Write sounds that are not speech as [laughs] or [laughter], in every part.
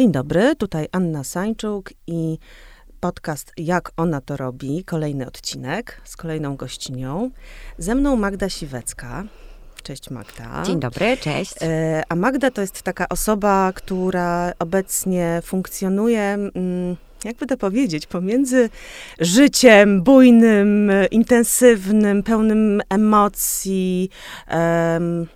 Dzień dobry, tutaj Anna Sańczuk i podcast Jak ona to robi, kolejny odcinek z kolejną gościnią. Ze mną Magda Siwecka. Cześć Magda. Dzień dobry, cześć. E, a Magda to jest taka osoba, która obecnie funkcjonuje, mm, jakby to powiedzieć, pomiędzy życiem bujnym, intensywnym, pełnym emocji, em, ru-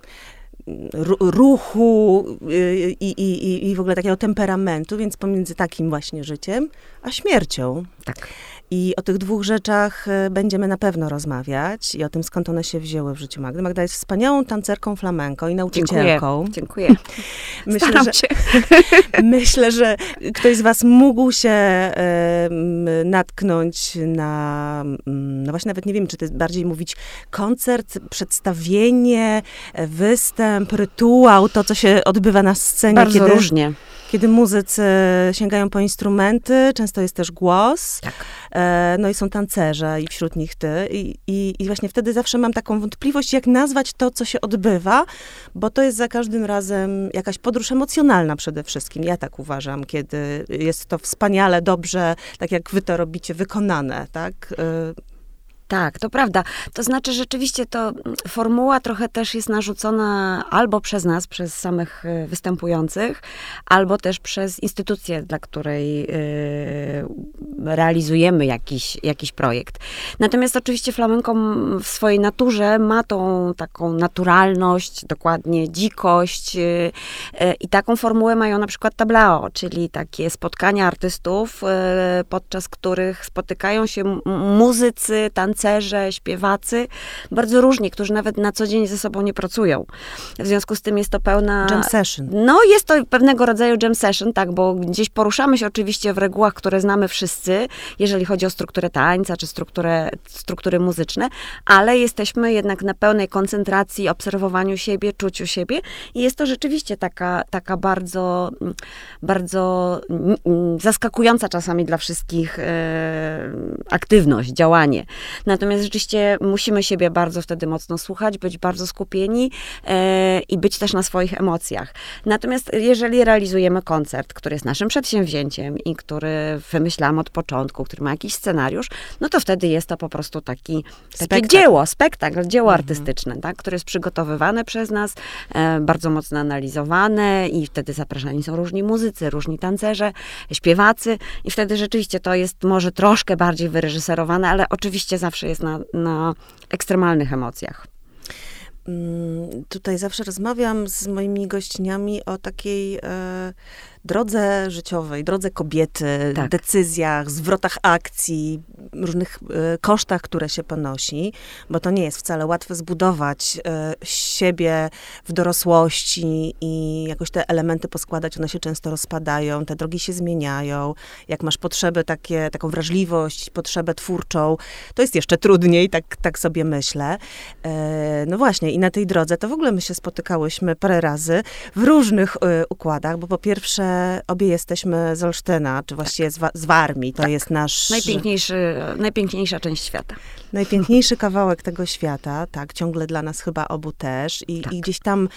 ruchu y, i, i, i, i w ogóle takiego temperamentu, więc pomiędzy takim właśnie życiem, a śmiercią. Tak. I o tych dwóch rzeczach e, będziemy na pewno rozmawiać i o tym, skąd one się wzięły w życiu Magdy. Magda jest wspaniałą tancerką flamenko i nauczycielką. Dziękuję. [laughs] Myślę, Staram że, się. [laughs] myślę, że ktoś z was mógł się e, natknąć na, no właśnie nawet nie wiem, czy to jest bardziej mówić koncert, przedstawienie, e, występ, rytuał, to, co się odbywa na scenie, Bardzo kiedy, różnie. Kiedy muzycy sięgają po instrumenty, często jest też głos. Tak. E, No i są tancerze i wśród nich ty. I, i, I właśnie wtedy zawsze mam taką wątpliwość, jak nazwać to, co się odbywa, bo to jest za każdym razem jakaś podróż emocjonalna przede wszystkim. Ja tak uważam, kiedy jest to wspaniale, dobrze, tak jak wy to robicie, wykonane, tak? Tak, to prawda. To znaczy rzeczywiście to mm, formuła trochę też jest narzucona albo przez nas, przez samych y, występujących, albo też przez instytucję, dla której y, realizujemy jakiś, jakiś projekt. Natomiast oczywiście flamenko w swojej naturze ma tą taką naturalność, dokładnie dzikość y, i taką formułę mają na przykład tablao, czyli takie spotkania artystów, podczas których spotykają się muzycy, tancerze, śpiewacy, bardzo różni, którzy nawet na co dzień ze sobą nie pracują. W związku z tym jest to pełna... jam session. No, jest to pewnego rodzaju jam session, tak, bo gdzieś poruszamy się oczywiście w regułach, które znamy wszyscy, jeżeli chodzi o strukturę tańca, czy strukturę, struktury muzyczne, ale jesteśmy jednak na pełnej koncentracji, obserwowaniu siebie, czuciu siebie i jest to rzeczywiście taka, taka bardzo, mm, bardzo mm, mm, zaskakująca czasami dla wszystkich e, aktywność, działanie. Natomiast rzeczywiście musimy siebie bardzo wtedy mocno słuchać, być bardzo skupieni e, i być też na swoich emocjach. Natomiast jeżeli realizujemy koncert, który jest naszym przedsięwzięciem i który wymyślamy od początku, który ma jakiś scenariusz, no to wtedy jest to po prostu taki, takie Spektakl. dzieło, spektakl, dzieło artystyczne, tak, które jest przygotowywane przez nas, e, bardzo mocno analizowane i wtedy zapraszani są różni muzycy, różni tancerze, śpiewacy i wtedy rzeczywiście to jest może troszkę bardziej wyreżyserowane, ale oczywiście zawsze jest na, na ekstremalnych emocjach. Mm, Tutaj zawsze rozmawiam z moimi gościniami o takiej e, drodze życiowej, drodze kobiety, Tak. decyzjach, zwrotach akcji, różnych e, kosztach, które się ponosi, bo to nie jest wcale łatwe zbudować e, siebie w dorosłości i jakoś te elementy poskładać, one się często rozpadają, te drogi się zmieniają. Jak masz potrzeby takie, taką wrażliwość, potrzebę twórczą, to jest jeszcze trudniej, tak, tak sobie myślę. E, no właśnie, i na tej drodze to w ogóle my się spotykałyśmy parę razy w różnych układach, bo po pierwsze obie jesteśmy z Olsztyna, czy właściwie z, Wa- z Warmii, to jest nasz Najpiękniejszy, najpiękniejsza część świata. Najpiękniejszy kawałek tego świata, tak, ciągle dla nas chyba obu też i, Tak. i gdzieś tam,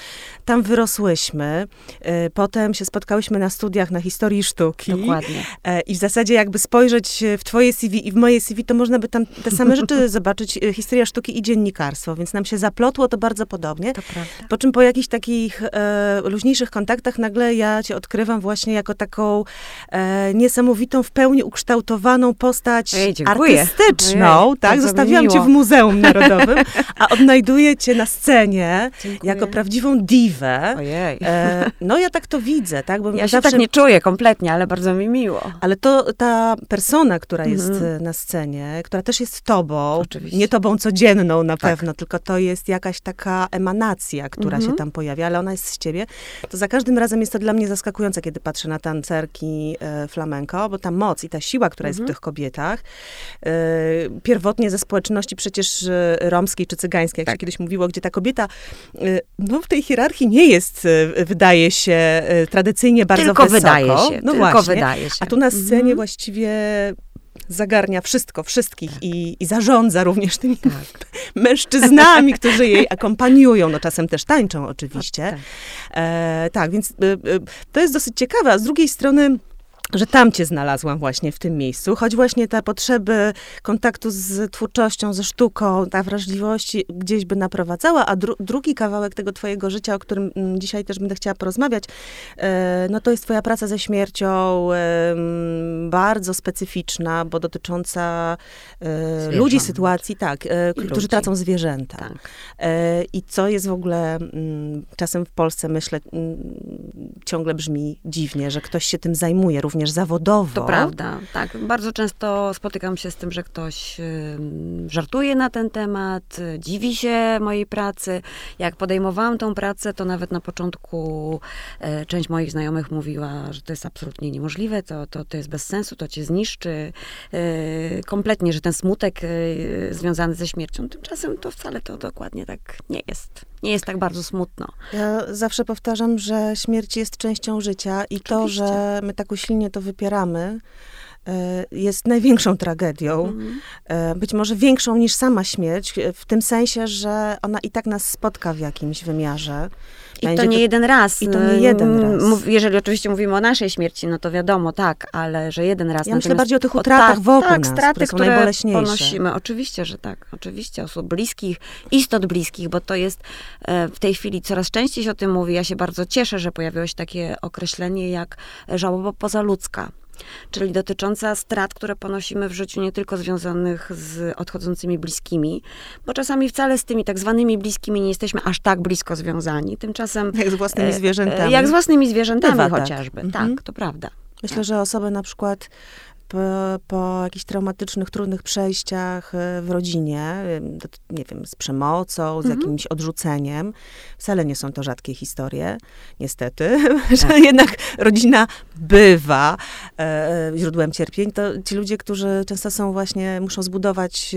tam wyrosłyśmy. E, Potem się spotkałyśmy na studiach na historii sztuki. Dokładnie. E, I w zasadzie jakby spojrzeć w twoje CV i w moje CV, to można by tam te same rzeczy [laughs] zobaczyć, e, historia sztuki i dziennikarstwo, więc nam się zaplotło to bardzo podobnie. To prawda. Po czym po jakichś takich e, luźniejszych kontaktach nagle ja cię odkrywam właśnie jako taką e, niesamowitą, w pełni ukształtowaną postać dziękuję. artystyczną, Ojej, tak? bardzo Zostawiłam cię miło. w Muzeum Narodowym, [laughs] a odnajduję cię na scenie Dziękuję. jako prawdziwą diwę. Ojej. E, no ja tak to widzę, tak? Bo Ja się zawsze tak nie czuję kompletnie, ale bardzo mi miło. ale to ta persona, która jest Mhm. na scenie, która też jest tobą, Oczywiście. nie tobą codzienną na Tak. pewno, tylko to jest jakaś taka emanacja, która Mhm. się tam pojawia, ale ona jest z ciebie, to za każdym razem jest to dla mnie zaskakujące, kiedy patrzę na tancerki e, flamenko, bo ta moc i ta siła, która jest w Mhm. tych kobietach, e, pierwotnie ze społeczności przecież e, romskiej czy cygańskiej, jak Tak. się kiedyś mówiło, gdzie ta kobieta e, no, w tej hierarchii nie jest, e, wydaje się, tradycyjnie bardzo tylko wysoko. wydaje się, no tylko właśnie. wydaje się. A tu na scenie Mhm. właściwie zagarnia wszystko, wszystkich tak. i, i, zarządza również tymi tak. [laughs] mężczyznami, którzy jej akompaniują, no czasem też tańczą oczywiście. Tak, e, tak więc e, e, to jest dosyć ciekawe, a z drugiej strony że tam cię znalazłam właśnie w tym miejscu, choć właśnie ta potrzeby kontaktu z twórczością, ze sztuką, ta wrażliwość gdzieś by naprowadzała, a dru drugi kawałek tego twojego życia, o którym mm, dzisiaj też będę chciała porozmawiać, e, no to jest twoja praca ze śmiercią, e, bardzo specyficzna, bo dotycząca e, ludzi, sytuacji, tak, e, którzy ludzi. tracą zwierzęta. Tak. I co jest w ogóle, mm, czasem w Polsce myślę, mm, ciągle brzmi dziwnie, że ktoś się tym zajmuje, również również zawodowo. To prawda, tak. Bardzo często spotykam się z tym, że ktoś żartuje na ten temat, dziwi się mojej pracy. Jak podejmowałam tą pracę, to nawet na początku e, część moich znajomych mówiła, że to jest absolutnie niemożliwe, to, to, to jest bez sensu, to cię zniszczy e, kompletnie, że ten smutek e, związany ze śmiercią. Tymczasem to wcale to dokładnie tak nie jest nie jest tak bardzo smutno. Ja zawsze powtarzam, że śmierć jest częścią życia i Oczywiście. to, że my tak usilnie to wypieramy, e, jest największą tragedią. Mhm. E, być może większą niż sama śmierć, w tym sensie, że ona i tak nas spotka w jakimś wymiarze. I to nie jeden raz. I to nie jeden raz. Jeżeli oczywiście mówimy o naszej śmierci, no to wiadomo, tak, ale że jeden raz. Ja myślę bardziej o tych utratach tak, wokół tak, nas, straty, które, które ponosimy. Oczywiście, że tak. Oczywiście, osób bliskich, istot bliskich, bo to jest e, w tej chwili coraz częściej się o tym mówi. Ja się bardzo cieszę, że pojawiło się takie określenie jak żałoba pozaludzka czyli dotycząca strat, które ponosimy w życiu nie tylko związanych z odchodzącymi bliskimi, bo czasami wcale z tymi tak zwanymi bliskimi nie jesteśmy aż tak blisko związani. Tymczasem... Jak z własnymi e, zwierzętami. Jak z własnymi zwierzętami Bywa tak. chociażby. Tak, mhm. to prawda. Myślę, tak. że osoby na przykład po, po jakichś traumatycznych, trudnych przejściach e, w rodzinie, nie wiem, z przemocą, z mhm. jakimś odrzuceniem. Wcale nie są to rzadkie historie, niestety, [laughs] tak. że jednak rodzina bywa e, źródłem cierpień. To ci ludzie, którzy często są właśnie, muszą zbudować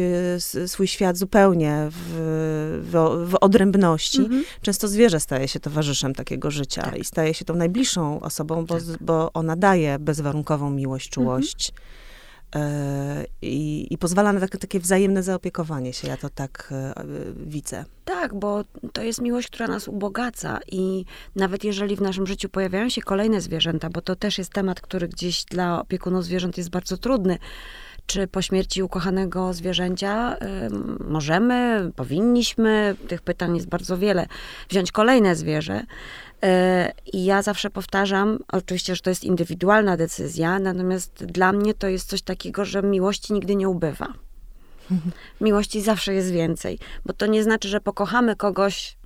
e, swój świat zupełnie w, w, w odrębności. Mhm. Często zwierzę staje się towarzyszem takiego życia tak. i staje się tą najbliższą osobą, bo, tak. bo ona daje bezwarunkową miłość, czułość. I, I, pozwala na takie, takie wzajemne zaopiekowanie się. Ja to tak e, widzę. Tak, bo to jest miłość, która nas ubogaca i nawet jeżeli w naszym życiu pojawiają się kolejne zwierzęta, bo to też jest temat, który gdzieś dla opiekunów zwierząt jest bardzo trudny, czy po śmierci ukochanego zwierzęcia y, możemy, powinniśmy, tych pytań jest bardzo wiele, wziąć kolejne zwierzę. I ja zawsze powtarzam, oczywiście, że to jest indywidualna decyzja, natomiast dla mnie to jest coś takiego, że miłości nigdy nie ubywa. [laughs] Miłości zawsze jest więcej, bo to nie znaczy, że pokochamy kogoś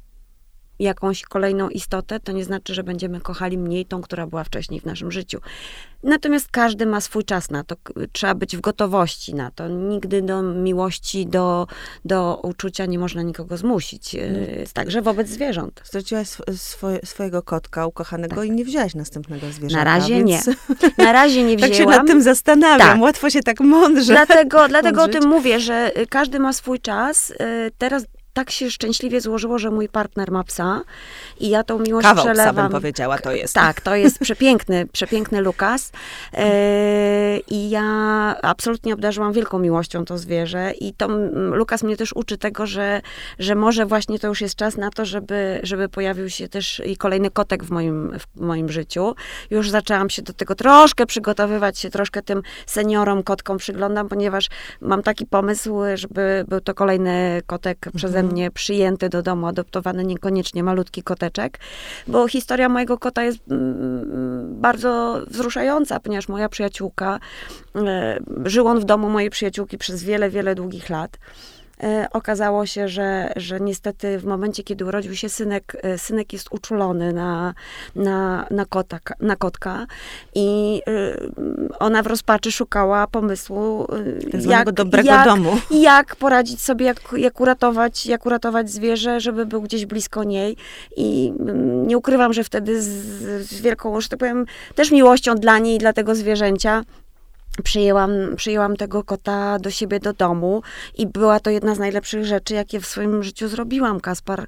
jakąś kolejną istotę, to nie znaczy, że będziemy kochali mniej tą, która była wcześniej w naszym życiu. Natomiast każdy ma swój czas na to. Trzeba być w gotowości na to. Nigdy do miłości, do, do uczucia nie można nikogo zmusić. Mm. Także wobec zwierząt. Straciłaś swoje, swojego kotka ukochanego tak. i nie wzięłaś następnego zwierzęcia. Na razie więc... nie. [laughs] Na razie nie wzięłam. tak się nad tym zastanawiam. Tak. Łatwo się tak mądrze Dlatego, dlatego o tym mówię, że każdy ma swój czas. Y, teraz tak się szczęśliwie złożyło, że mój partner ma psa i ja tą miłość Kawał przelewam. Psa bym powiedziała, to jest. Tak, to jest przepiękny, [laughs] przepiękny Lukas. E, I ja absolutnie obdarzyłam wielką miłością to zwierzę i to Lukas mnie też uczy tego, że, że może właśnie to już jest czas na to, żeby, żeby pojawił się też i kolejny kotek w moim, w moim życiu. Już zaczęłam się do tego troszkę przygotowywać, się troszkę tym seniorom, kotkom przyglądam, ponieważ mam taki pomysł, żeby był to kolejny kotek przeze mnie przyjęty do domu, adoptowany, niekoniecznie malutki koteczek, bo historia mojego kota jest mm, bardzo wzruszająca, ponieważ moja przyjaciółka, e, żył on w domu mojej przyjaciółki przez wiele, wiele długich lat. E, okazało się, że, że niestety w momencie, kiedy urodził się synek, e, synek jest uczulony na, na, na, kota, na kotka i e, ona w rozpaczy szukała pomysłu, jak, dobrego jak, domu. [laughs] jak poradzić sobie, jak, jak, uratować, jak uratować zwierzę, żeby był gdzieś blisko niej i mm, nie ukrywam, że wtedy z, z wielką, że tak powiem, też miłością dla niej i dla tego zwierzęcia przyjęłam, przyjęłam tego kota do siebie do domu i była to jedna z najlepszych rzeczy, jakie w swoim życiu zrobiłam. Kaspar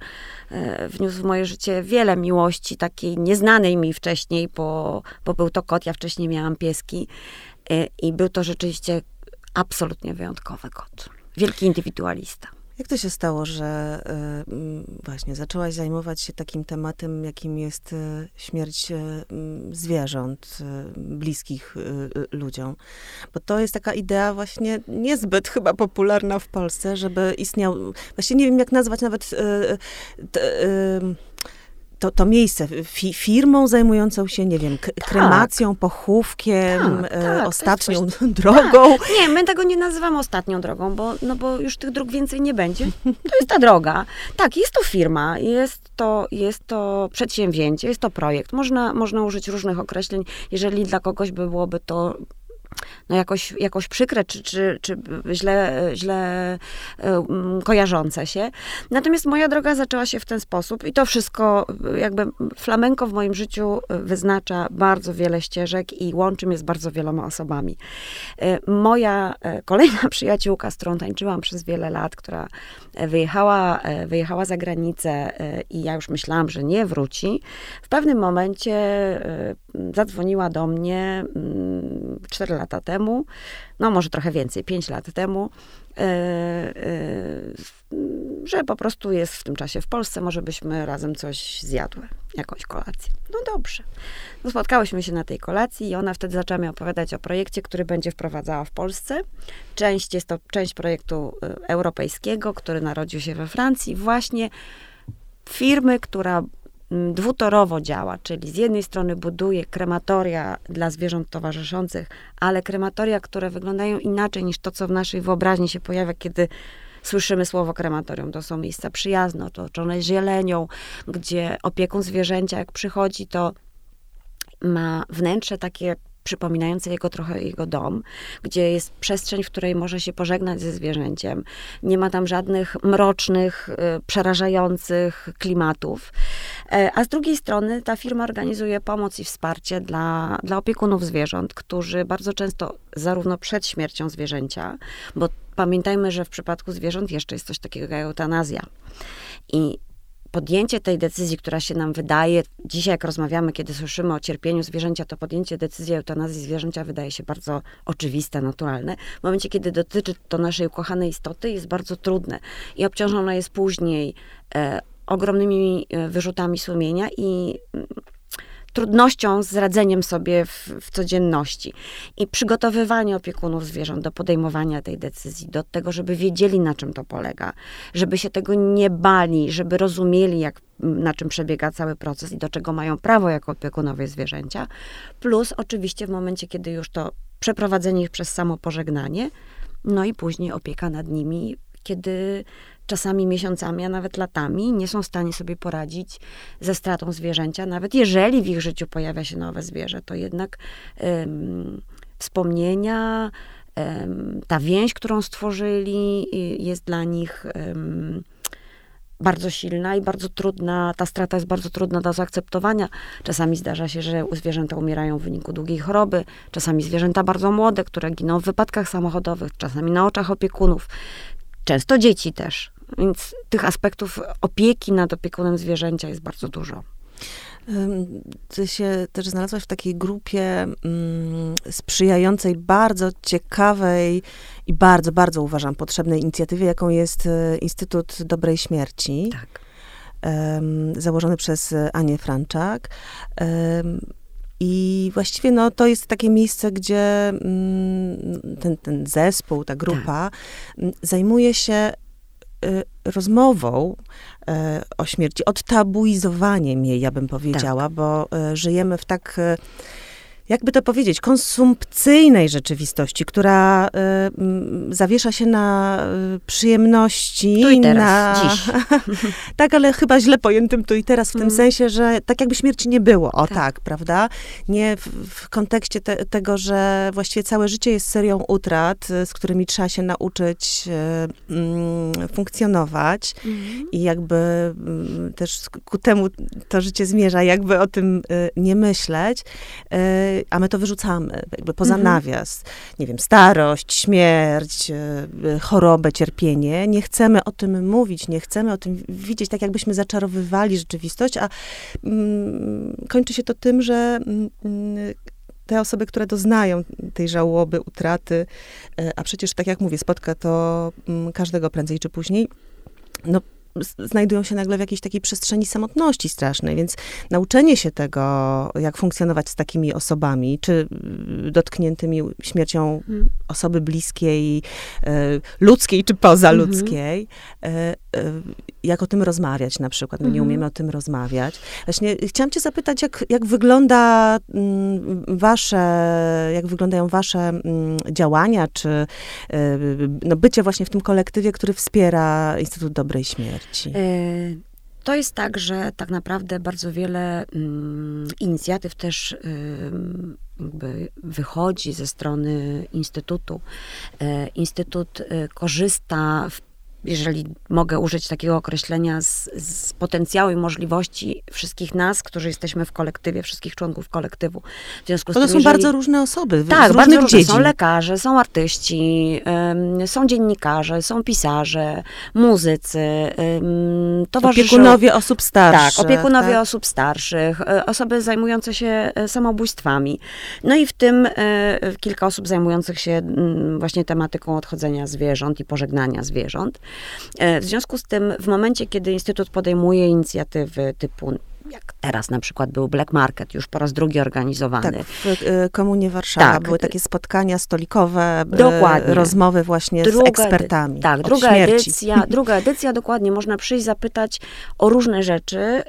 e, wniósł w moje życie wiele miłości, takiej nieznanej mi wcześniej, bo, bo był to kot, ja wcześniej miałam pieski e, i był to rzeczywiście absolutnie wyjątkowy kot. Wielki indywidualista. Jak to się stało, że y, właśnie zaczęłaś zajmować się takim tematem, jakim jest y, śmierć y, zwierząt bliskich ludziom? Bo to jest taka idea właśnie niezbyt chyba popularna w Polsce, żeby istniał, właśnie nie wiem jak nazwać nawet to, to miejsce, fi, firmą zajmującą się, nie wiem, tak. kremacją, pochówkiem, tak, e, tak, ostatnią [laughs] drogą. Tak. Nie, my tego nie nazywamy ostatnią drogą, bo, no bo już tych dróg więcej nie będzie. To jest ta droga. Tak, jest to firma, jest to, jest to przedsięwzięcie, jest to projekt. Można, można użyć różnych określeń, jeżeli dla kogoś by byłoby to no jakoś, jakoś przykre, czy, czy, czy źle, źle um, kojarzące się. Natomiast moja droga zaczęła się w ten sposób i to wszystko, jakby flamenko w moim życiu wyznacza bardzo wiele ścieżek i łączy mnie z bardzo wieloma osobami. E, moja e, kolejna [laughs] przyjaciółka, z którą tańczyłam przez wiele lat, która wyjechała, wyjechała za granicę i ja już myślałam, że nie wróci, w pewnym momencie zadzwoniła do mnie 4 lata temu, no może trochę więcej, 5 lat temu, e, e, że po prostu jest w tym czasie w Polsce, może byśmy razem coś zjadły, jakąś kolację. No dobrze. No spotkałyśmy się na tej kolacji i ona wtedy zaczęła mi opowiadać o projekcie, który będzie wprowadzała w Polsce. Część jest to część projektu e, europejskiego, który narodził się we Francji, właśnie firmy, która dwutorowo działa, czyli z jednej strony buduje krematoria dla zwierząt towarzyszących, ale krematoria, które wyglądają inaczej niż to, co w naszej wyobraźni się pojawia, kiedy słyszymy słowo krematorium. To są miejsca przyjazne, otoczone zielenią, gdzie opiekun zwierzęcia, jak przychodzi, to ma wnętrze takie przypominające jego trochę jego dom, gdzie jest przestrzeń, w której może się pożegnać ze zwierzęciem. Nie ma tam żadnych mrocznych, y, przerażających klimatów. E, a z drugiej strony ta firma organizuje pomoc i wsparcie dla, dla opiekunów zwierząt, którzy bardzo często, zarówno przed śmiercią zwierzęcia, bo pamiętajmy, że w przypadku zwierząt jeszcze jest coś takiego jak eutanazja. I podjęcie tej decyzji, która się nam wydaje, dzisiaj jak rozmawiamy, kiedy słyszymy o cierpieniu zwierzęcia, to podjęcie decyzji eutanazji zwierzęcia wydaje się bardzo oczywiste, naturalne. W momencie, kiedy dotyczy to naszej ukochanej istoty, jest bardzo trudne i obciążone jest później e, ogromnymi e, wyrzutami sumienia i mm, trudnością z radzeniem sobie w, w, codzienności. I przygotowywanie opiekunów zwierząt do podejmowania tej decyzji, do tego, żeby wiedzieli, na czym to polega, żeby się tego nie bali, żeby rozumieli, jak, na czym przebiega cały proces i do czego mają prawo jako opiekunowie zwierzęcia. Plus oczywiście w momencie, kiedy już to przeprowadzenie ich przez samo pożegnanie, no i później opieka nad nimi, kiedy czasami miesiącami, a nawet latami nie są w stanie sobie poradzić ze stratą zwierzęcia, nawet jeżeli w ich życiu pojawia się nowe zwierzę, to jednak um, wspomnienia, um, ta więź, którą stworzyli, jest dla nich um, bardzo silna i bardzo trudna, ta strata jest bardzo trudna do zaakceptowania. Czasami zdarza się, że zwierzęta umierają w wyniku długiej choroby, czasami zwierzęta bardzo młode, które giną w wypadkach samochodowych, czasami na oczach opiekunów, często dzieci też. Więc tych aspektów opieki nad opiekunem zwierzęcia jest bardzo dużo. Ty się też znalazłaś w takiej grupie mm, sprzyjającej bardzo ciekawej i bardzo, bardzo uważam potrzebnej inicjatywie, jaką jest e, Instytut Dobrej Śmierci. Tak. Założony przez Anię Franczak. I właściwie no, to jest takie miejsce, gdzie mm, ten, ten zespół, ta grupa tak. zajmuje się Y, rozmową y, o śmierci, odtabuizowaniem jej, ja bym powiedziała, tak. bo y, żyjemy w tak jakby to powiedzieć, konsumpcyjnej rzeczywistości, która y, zawiesza się na y, przyjemności. Tu i teraz, na... dziś. [laughs] tak, ale chyba źle pojętym tu i teraz, w tym mm. sensie, że tak jakby śmierci nie było, o tak, tak prawda? Nie w, w kontekście te, tego, że właściwie całe życie jest serią utrat, z którymi trzeba się nauczyć y, mm, funkcjonować mm. i jakby mm, też ku temu to życie zmierza, jakby o tym y, nie myśleć y, a my to wyrzucamy, jakby poza mhm. nawias. Nie wiem, starość, śmierć, e, chorobę, cierpienie. Nie chcemy o tym mówić, nie chcemy o tym widzieć, tak jakbyśmy zaczarowywali rzeczywistość, a mm, kończy się to tym, że mm, te osoby, które doznają tej żałoby, utraty, a przecież, tak jak mówię, spotka to mm, każdego prędzej czy później, no znajdują się nagle w jakiejś takiej przestrzeni samotności strasznej, więc nauczenie się tego, jak funkcjonować z takimi osobami, czy y, dotkniętymi śmiercią hmm. osoby bliskiej, y, ludzkiej czy pozaludzkiej, mhm. Y, jak o tym rozmawiać na przykład. My nie mhm. umiemy o tym rozmawiać. Właśnie chciałam cię zapytać, jak, jak wygląda mm, wasze, jak wyglądają wasze mm, działania, czy no, bycie właśnie w tym kolektywie, który wspiera Instytut Dobrej Śmierci? E, to jest tak, że tak naprawdę bardzo wiele mm, inicjatyw też jakby wychodzi ze strony Instytutu. E, Instytut e, korzysta w jeżeli mogę użyć takiego określenia, z, z potencjału i możliwości wszystkich nas, którzy jesteśmy w kolektywie, wszystkich członków kolektywu. W związku z to, to tym, są jeżeli... bardzo różne osoby, tak, z bardzo różne. Są lekarze, są artyści, um, są dziennikarze, są pisarze, muzycy, um, towarzysze. Opiekunowie osób starszych. Tak, opiekunowie tak? osób starszych, e, osoby zajmujące się e, samobójstwami. No i w tym e, kilka osób zajmujących się mm, właśnie tematyką odchodzenia zwierząt i pożegnania zwierząt. E, w związku z tym, w momencie, kiedy Instytut podejmuje inicjatywy typu jak teraz na przykład był Black Market, już po raz drugi organizowany. Tak, w e, Komunie Warszawa tak. były takie spotkania stolikowe, e, dokładnie. rozmowy właśnie druga, z ekspertami. Tak, druga śmierci. edycja, [laughs] druga edycja, dokładnie, można przyjść zapytać o różne rzeczy,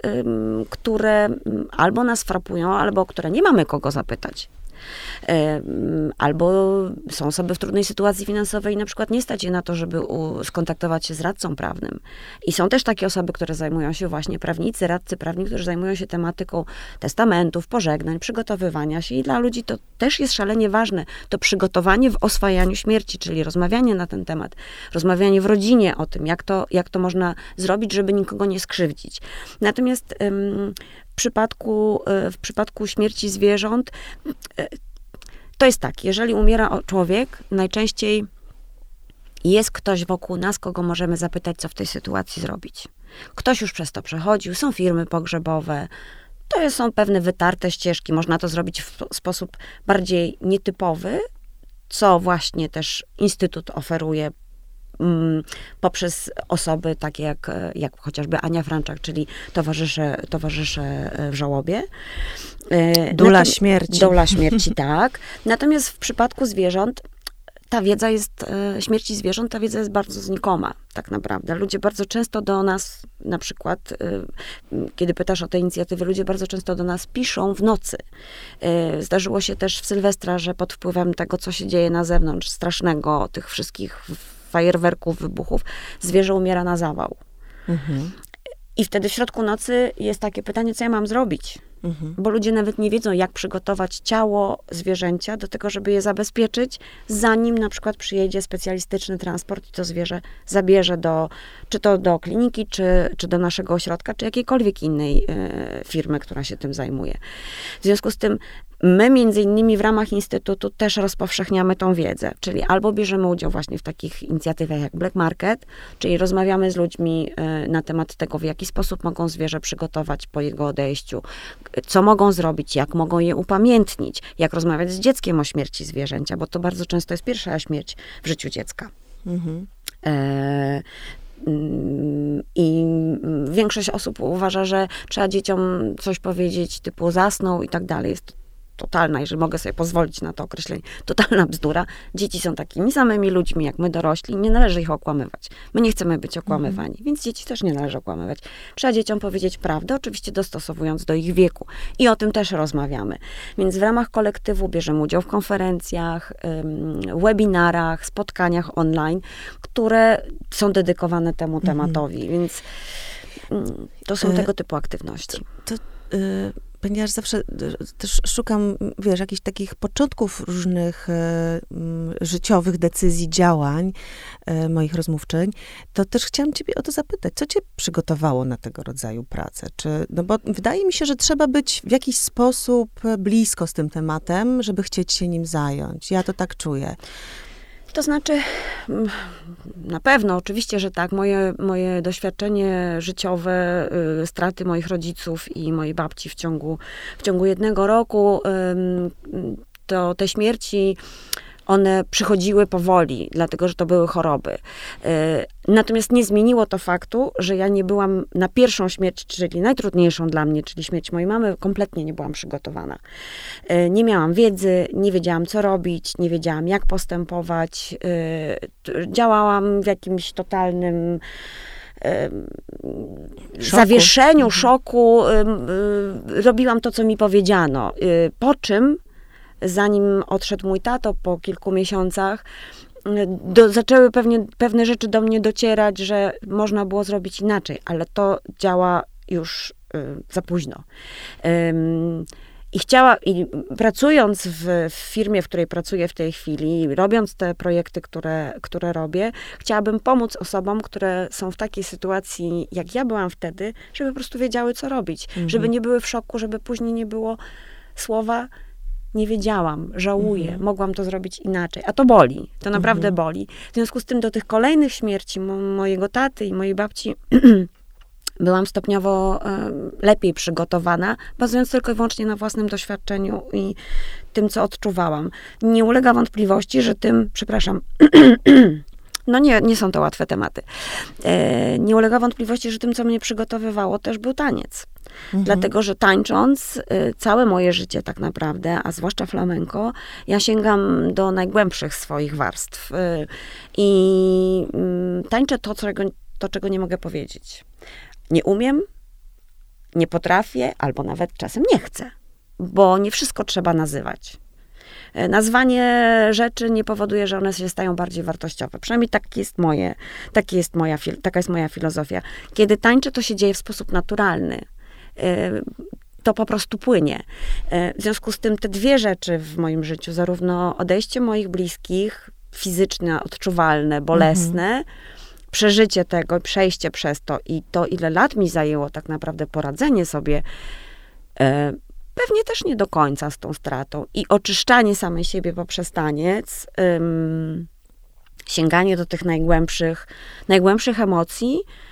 które albo nas frapują, albo o które nie mamy kogo zapytać. Albo są osoby w trudnej sytuacji finansowej i na przykład nie stać je na to, żeby skontaktować się z radcą prawnym. I są też takie osoby, które zajmują się właśnie prawnicy, radcy prawni, którzy zajmują się tematyką testamentów, pożegnań, przygotowywania się i dla ludzi to też jest szalenie ważne. To przygotowanie w oswajaniu śmierci, czyli rozmawianie na ten temat, rozmawianie w rodzinie o tym, jak to, jak to można zrobić, żeby nikogo nie skrzywdzić. Natomiast przypadku, e, w przypadku śmierci zwierząt e, to jest tak, jeżeli umiera człowiek, najczęściej jest ktoś wokół nas, kogo możemy zapytać, co w tej sytuacji zrobić. Ktoś już przez to przechodził, są firmy pogrzebowe, to są pewne wytarte ścieżki, można to zrobić w sposób bardziej nietypowy, co właśnie też Instytut oferuje poprzez osoby takie jak, jak chociażby Ania Franczak, czyli towarzysze, towarzysze e, w żałobie. E, Dula śmierci. Dula śmierci, [laughs] tak. Natomiast w przypadku zwierząt ta wiedza jest, e, śmierci zwierząt, ta wiedza jest bardzo znikoma, tak naprawdę. Ludzie bardzo często do nas, na przykład, kiedy pytasz o te inicjatywy, ludzie bardzo często do nas piszą w nocy. Zdarzyło się też w Sylwestra, że pod wpływem tego, co się dzieje na zewnątrz, strasznego, tych wszystkich fajerwerków, wybuchów, zwierzę umiera na zawał. Mhm. I wtedy w środku nocy jest takie pytanie, co ja mam zrobić? Mhm. Bo ludzie nawet nie wiedzą, jak przygotować ciało zwierzęcia do tego, żeby je zabezpieczyć, zanim na przykład przyjedzie specjalistyczny transport i to zwierzę zabierze do, czy to do kliniki, czy, czy do naszego ośrodka, czy jakiejkolwiek innej y, firmy, która się tym zajmuje. W związku z tym My między innymi w ramach Instytutu też rozpowszechniamy tą wiedzę, czyli albo bierzemy udział właśnie w takich inicjatywach jak Black Market, czyli rozmawiamy z ludźmi y, na temat tego, w jaki sposób mogą zwierzę przygotować po jego odejściu, co mogą zrobić, jak mogą je upamiętnić, jak rozmawiać z dzieckiem o śmierci zwierzęcia, bo to bardzo często jest pierwsza śmierć w życiu dziecka. Mhm. E, mm, i większość osób uważa, że trzeba dzieciom coś powiedzieć, typu zasnął i tak dalej. Jest totalna, jeżeli mogę sobie pozwolić na to określenie, totalna bzdura. Dzieci są takimi samymi ludźmi jak my dorośli, nie należy ich okłamywać. My nie chcemy być okłamywani, mhm. więc dzieci też nie należy okłamywać. Trzeba dzieciom powiedzieć prawdę, oczywiście dostosowując do ich wieku. I o tym też rozmawiamy. Więc w ramach kolektywu bierzemy udział w konferencjach, webinarach, spotkaniach online, które są dedykowane temu mhm. tematowi, więc mm, to są e, tego typu aktywności. To, to, y ponieważ zawsze też szukam, wiesz, jakichś takich początków różnych e, życiowych decyzji, działań e, moich rozmówczyń, to też chciałam ciebie o to zapytać. Co cię przygotowało na tego rodzaju pracę? Czy, no bo wydaje mi się, że trzeba być w jakiś sposób blisko z tym tematem, żeby chcieć się nim zająć. Ja to tak czuję. To znaczy, mm, na pewno, oczywiście, że tak. Moje, moje doświadczenie życiowe, y, straty moich rodziców i mojej babci w ciągu, w ciągu jednego roku, to te śmierci one przychodziły powoli, dlatego że to były choroby. E, natomiast nie zmieniło to faktu, że ja nie byłam na pierwszą śmierć, czyli najtrudniejszą dla mnie, czyli śmierć mojej mamy, kompletnie nie byłam przygotowana. E, nie miałam wiedzy, nie wiedziałam co robić, nie wiedziałam jak postępować. E, działałam w jakimś totalnym Szoku. zawieszeniu, mhm. szoku. Robiłam to, co mi powiedziano. Po czym zanim odszedł mój tato po kilku miesiącach, do, zaczęły pewnie, pewne rzeczy do mnie docierać, że można było zrobić inaczej, ale to działa już y, za późno. Ym, i chciała, i pracując w, w, firmie, w której pracuję w tej chwili, robiąc te projekty, które, które robię, chciałabym pomóc osobom, które są w takiej sytuacji, jak ja byłam wtedy, żeby po prostu wiedziały, co robić. Mhm. Żeby nie były w szoku, żeby później nie było słowa, nie wiedziałam, żałuję, mhm. mogłam to zrobić inaczej. A to boli, to naprawdę mhm. boli. W związku z tym do tych kolejnych śmierci mo mojego taty i mojej babci [clears throat] byłam stopniowo lepiej przygotowana, bazując tylko i wyłącznie na własnym doświadczeniu i tym, co odczuwałam. Nie ulega wątpliwości, że tym, przepraszam, [clears throat] no nie, nie są to łatwe tematy. E, nie ulega wątpliwości, że tym, co mnie przygotowywało, też był taniec. Mhm. Dlatego, że tańcząc y, całe moje życie tak naprawdę, a zwłaszcza flamenko, ja sięgam do najgłębszych swoich warstw. Y, I mm, tańczę to, czego, to, czego nie mogę powiedzieć. Nie umiem, nie potrafię, albo nawet czasem nie chcę, bo nie wszystko trzeba nazywać. Y, nazwanie rzeczy nie powoduje, że one się stają bardziej wartościowe. Przynajmniej tak jest moje, tak jest moja, taka jest moja filozofia. Kiedy tańczę, to się dzieje w sposób naturalny. To po prostu płynie. Y, w związku z tym te dwie rzeczy w moim życiu, zarówno odejście moich bliskich, fizyczne, odczuwalne, bolesne, mhm. przeżycie tego, przejście przez to i to, ile lat mi zajęło tak naprawdę poradzenie sobie, y, pewnie też nie do końca z tą stratą. I oczyszczanie samej siebie poprzez taniec, sięganie do tych najgłębszych, najgłębszych emocji, E,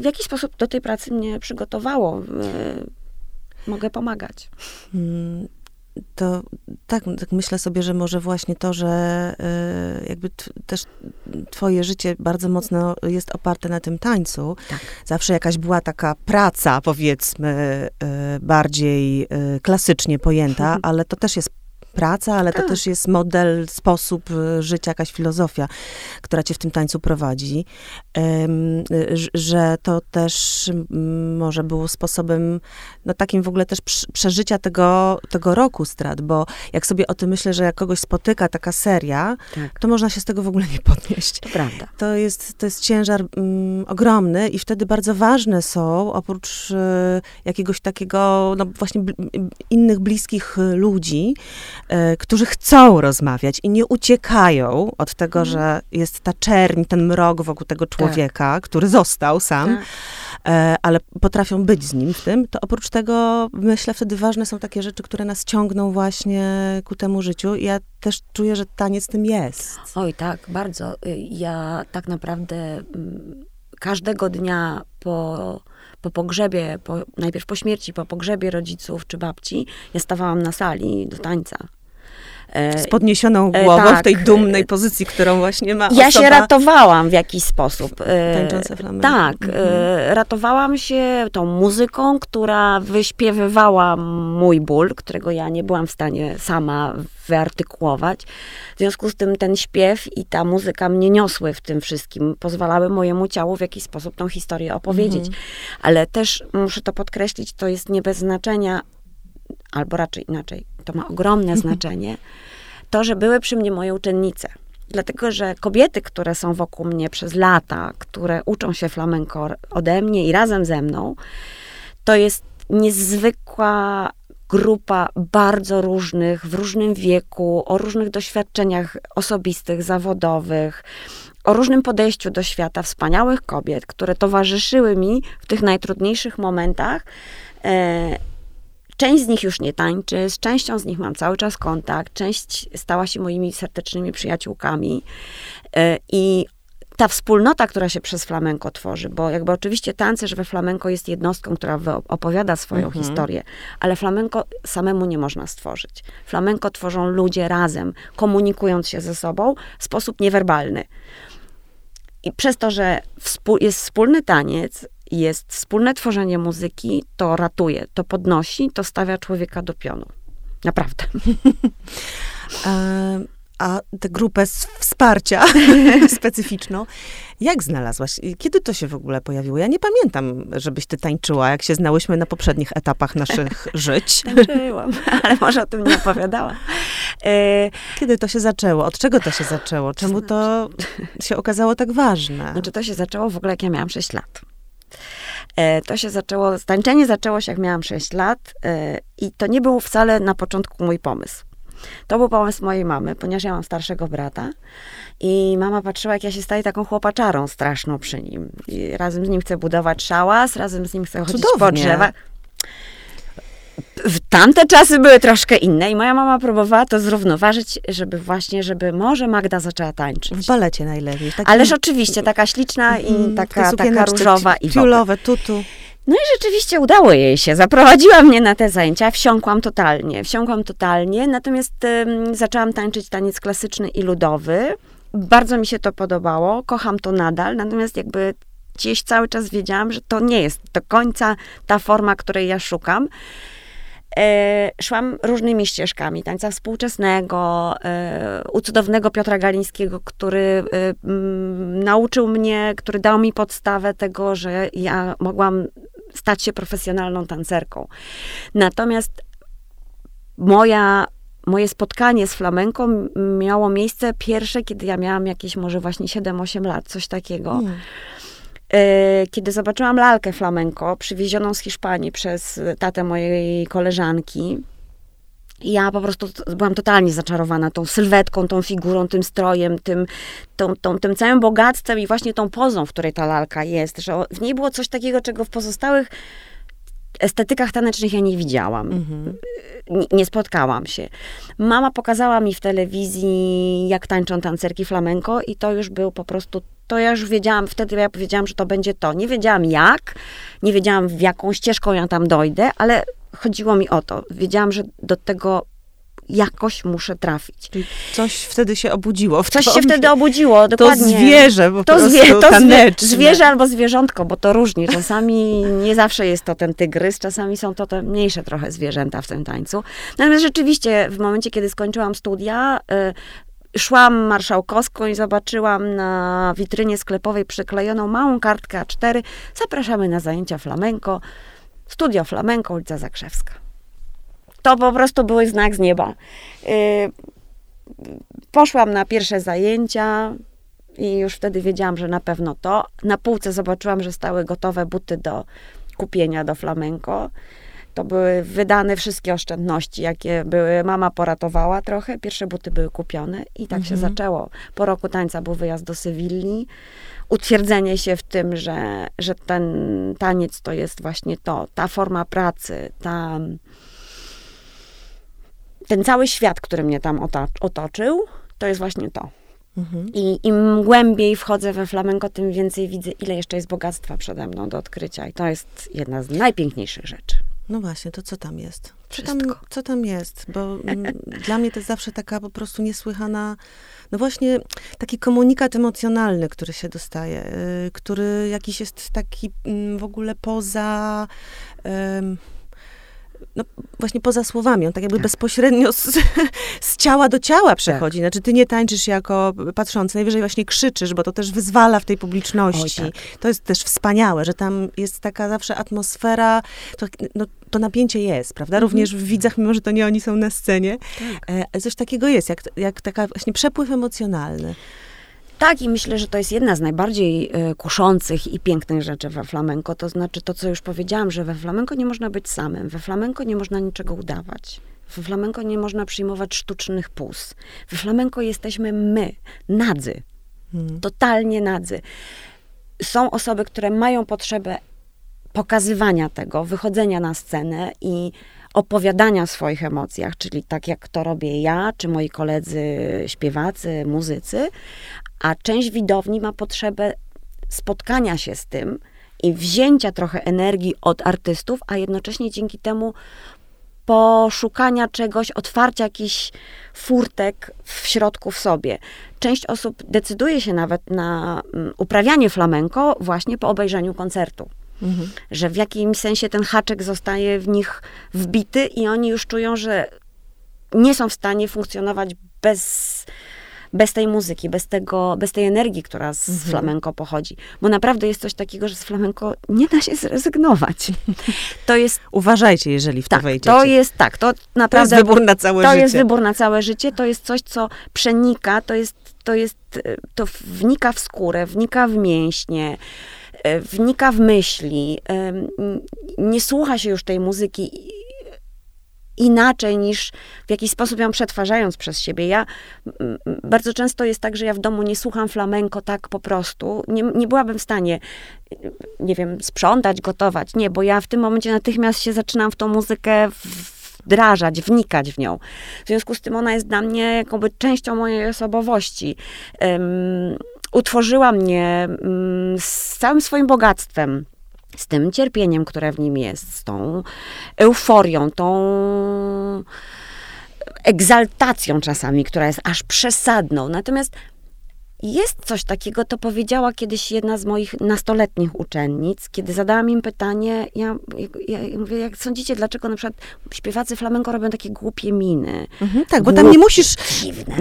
w jaki sposób do tej pracy mnie przygotowało. E, mogę pomagać. Hmm, to tak, tak, myślę sobie, że może właśnie to, że y, jakby t, też twoje życie bardzo mocno jest oparte na tym tańcu. Tak. Zawsze jakaś była taka praca, powiedzmy, bardziej klasycznie pojęta, [laughs] ale to też jest praca, ale to tak. też jest model, sposób y, życia, jakaś filozofia, która cię w tym tańcu prowadzi. Że to też może było sposobem, no takim w ogóle też przeżycia tego, tego roku strat, bo jak sobie o tym myślę, że jak kogoś spotyka taka seria, tak. to można się z tego w ogóle nie podnieść. To prawda. To jest, to jest ciężar um, ogromny i wtedy bardzo ważne są, oprócz y, jakiegoś takiego, no właśnie innych bliskich ludzi, E, którzy chcą rozmawiać i nie uciekają od tego, mhm. że jest ta czerń, ten mrok wokół tego tak. człowieka, tak. który został sam, tak. E, ale potrafią być z nim w tym, to oprócz tego myślę wtedy ważne są takie rzeczy, które nas ciągną właśnie ku temu życiu. Ja też czuję, że taniec tym jest. Oj, tak, bardzo. Y, ja tak naprawdę mm, każdego dnia po po pogrzebie, po, najpierw po śmierci, po pogrzebie rodziców czy babci, ja stawałam na sali do tańca. E, Z podniesioną e, głową tak. w tej dumnej pozycji, którą właśnie ma Ja się ratowałam w jakiś sposób. E, Tańcząca flamenko. Tak. Mhm. Ratowałam się tą muzyką, która wyśpiewywała mój ból, którego ja nie byłam w stanie sama wyartykułować. W związku z tym ten śpiew i ta muzyka mnie niosły w tym wszystkim, pozwalały mojemu ciału w jakiś sposób tą historię opowiedzieć. Mhm. Ale też muszę to podkreślić, to jest nie bez znaczenia, albo raczej inaczej, to ma ogromne znaczenie, to, że były przy mnie moje uczennice. Dlatego, że kobiety, które są wokół mnie przez lata, które uczą się flamenko ode mnie i razem ze mną, to jest niezwykła grupa bardzo różnych, w różnym wieku, o różnych doświadczeniach osobistych, zawodowych, o różnym podejściu do świata, wspaniałych kobiet, które towarzyszyły mi w tych najtrudniejszych momentach. E, Część z nich już nie tańczy, z częścią z nich mam cały czas kontakt, część stała się moimi serdecznymi przyjaciółkami. E, I ta wspólnota, która się przez flamenko tworzy, bo jakby oczywiście tancerz we flamenko jest jednostką, która opowiada swoją mhm. historię, ale flamenko samemu nie można stworzyć. Flamenko tworzą ludzie razem, komunikując się ze sobą w sposób niewerbalny. I przez to, że jest wspólny taniec, jest wspólne tworzenie muzyki, to ratuje, to podnosi, to stawia człowieka do pionu. Naprawdę. [laughs] a tę grupę wsparcia [laughs] specyficzną, jak znalazłaś? Kiedy to się w ogóle pojawiło? Ja nie pamiętam, żebyś ty tańczyła, jak się znałyśmy na poprzednich etapach naszych [laughs] żyć. Tańczyłam, ale może o tym nie opowiadała. E, Kiedy to się zaczęło? Od czego to się zaczęło? Czemu to się okazało tak ważne? Znaczy, to się zaczęło w ogóle, jak ja miałam 6 lat. E, to się zaczęło, tańczenie zaczęło się, jak miałam 6 lat e, i to nie był wcale na początku mój pomysł. To był pomysł mojej mamy, ponieważ ja mam starszego brata i mama patrzyła, jak ja się staję taką chłopaczarą straszną przy nim. I razem z nim chcę budować szałas, razem z nim chcę chodzić Cudownie. po drzewach. Tamte czasy były troszkę inne i moja mama próbowała to zrównoważyć, żeby właśnie, żeby może Magda zaczęła tańczyć. W balecie najlepiej. Takim... Ależ oczywiście, taka śliczna i mm, taka, taka różowa i Tiulowe, tutu. No i rzeczywiście udało jej się. Zaprowadziła mnie na te zajęcia, wsiąkłam totalnie, wsiąkłam totalnie, natomiast um, zaczęłam tańczyć taniec klasyczny i ludowy. Bardzo mi się to podobało, kocham to nadal, natomiast jakby gdzieś cały czas wiedziałam, że to nie jest do końca ta forma, której ja szukam. E, szłam różnymi ścieżkami tańca współczesnego, e, u cudownego Piotra Galińskiego, który e, nauczył mnie, który dał mi podstawę tego, że ja mogłam stać się profesjonalną tancerką. Natomiast moja, moje spotkanie z flamenką miało miejsce pierwsze, kiedy ja miałam jakieś może właśnie 7-8 lat, coś takiego. Kiedy zobaczyłam lalkę flamenko, przywiezioną z Hiszpanii przez tatę mojej koleżanki, ja po prostu byłam totalnie zaczarowana tą sylwetką, tą figurą, tym strojem, tym, tą, tą, tym całym bogactwem i właśnie tą pozą, w której ta lalka jest, że w niej było coś takiego, czego w pozostałych estetykach tanecznych ja nie widziałam. Mhm. Nie, nie, spotkałam się. Mama pokazała mi w telewizji, jak tańczą tancerki flamenko i to już był po prostu, to ja już wiedziałam, wtedy ja powiedziałam, że to będzie to. Nie wiedziałam jak, nie wiedziałam w jaką ścieżką ja tam dojdę, ale chodziło mi o to. Wiedziałam, że do tego jakoś muszę trafić. Czyli coś wtedy się obudziło. W coś się wtedy obudziło, dokładnie. To zwierzę po to zwie, to zwie, zwierzę albo zwierzątko, bo to różnie. Czasami nie zawsze jest to ten tygrys, czasami są to te mniejsze trochę zwierzęta w tym tańcu. Natomiast rzeczywiście w momencie, kiedy skończyłam studia, y, szłam marszałkowską i zobaczyłam na witrynie sklepowej przyklejoną małą kartkę A4. Zapraszamy na zajęcia flamenko. Studio Flamenko, ulica Zakrzewska. To po prostu był znak z nieba. Yy, poszłam na pierwsze zajęcia i już wtedy wiedziałam, że na pewno to. Na półce zobaczyłam, że stały gotowe buty do kupienia do flamenko. To były wydane wszystkie oszczędności, jakie były. Mama poratowała trochę. Pierwsze buty były kupione i tak mhm. się zaczęło. Po roku tańca był wyjazd do Sewilli utwierdzenie się w tym, że, że ten taniec to jest właśnie to, ta forma pracy, ta, ten cały świat, który mnie tam otoczył, to jest właśnie to. Mhm. I im głębiej wchodzę we flamenko, tym więcej widzę, ile jeszcze jest bogactwa przede mną do odkrycia. I to jest jedna z najpiękniejszych rzeczy. No właśnie, to co tam jest? Co tam, co tam jest? Bo mm, [laughs] dla mnie to jest zawsze taka po prostu niesłychana, no właśnie taki komunikat emocjonalny, który się dostaje, y, który jakiś jest taki y, w ogóle poza. Y, no właśnie poza słowami, on tak jakby tak. bezpośrednio z, z, ciała do ciała przechodzi. Tak. Znaczy ty nie tańczysz jako patrzący, najwyżej właśnie krzyczysz, bo to też wyzwala w tej publiczności. Oj, tak. To jest też wspaniałe, że tam jest taka zawsze atmosfera, to, no, to napięcie jest, prawda? Mhm. Również w widzach, mimo że to nie oni są na scenie. Tak. E, coś takiego jest, jak, jak taka właśnie przepływ emocjonalny. Tak, i myślę, że to jest jedna z najbardziej y, kuszących i pięknych rzeczy we flamenko. To znaczy to, co już powiedziałam, że we flamenko nie można być samym, we flamenko nie można niczego udawać. We flamenko nie można przyjmować sztucznych pus. We flamenko jesteśmy my, nadzy. Hmm. Totalnie nadzy. Są osoby, które mają potrzebę pokazywania tego, wychodzenia na scenę i opowiadania o swoich emocjach, czyli tak jak to robię ja, czy moi koledzy śpiewacy, muzycy, a część widowni ma potrzebę spotkania się z tym i wzięcia trochę energii od artystów, a jednocześnie dzięki temu poszukania czegoś, otwarcia jakichś furtek w środku w sobie. Część osób decyduje się nawet na mm, uprawianie flamenko właśnie po obejrzeniu koncertu. Mhm. Że w jakimś sensie ten haczek zostaje w nich wbity i oni już czują, że nie są w stanie funkcjonować bez bez tej muzyki, bez, tego, bez tej energii, która z mhm. flamenko pochodzi. Bo naprawdę jest coś takiego, że z flamenko nie da się zrezygnować. To jest... Uważajcie, jeżeli w tak, to wejdziecie. To jest tak, to naprawdę... To jest wybór na całe to życie. To jest wybór na całe życie, to jest coś, co przenika, to jest, to jest, to wnika w skórę, wnika w mięśnie, e, wnika w myśli, nie słucha się już tej muzyki inaczej niż w jakiś sposób ją przetwarzając przez siebie. Ja bardzo często jest tak, że ja w domu nie słucham flamenko tak po prostu. Nie, nie byłabym w stanie, nie wiem, sprzątać, gotować. Nie, bo ja w tym momencie natychmiast się zaczynam w tą muzykę wdrażać, wnikać w nią. W związku z tym ona jest dla mnie jakoby częścią mojej osobowości. Um, utworzyła mnie um, z całym swoim bogactwem z tym cierpieniem, które w nim jest, z tą euforią, tą egzaltacją czasami, która jest aż przesadną. Natomiast jest coś takiego, to powiedziała kiedyś jedna z moich nastoletnich uczennic, kiedy zadałam im pytanie, ja, ja, ja mówię, jak sądzicie, dlaczego na przykład śpiewacy flamenko robią takie głupie miny? Mhm, tak, bo tam nie musisz,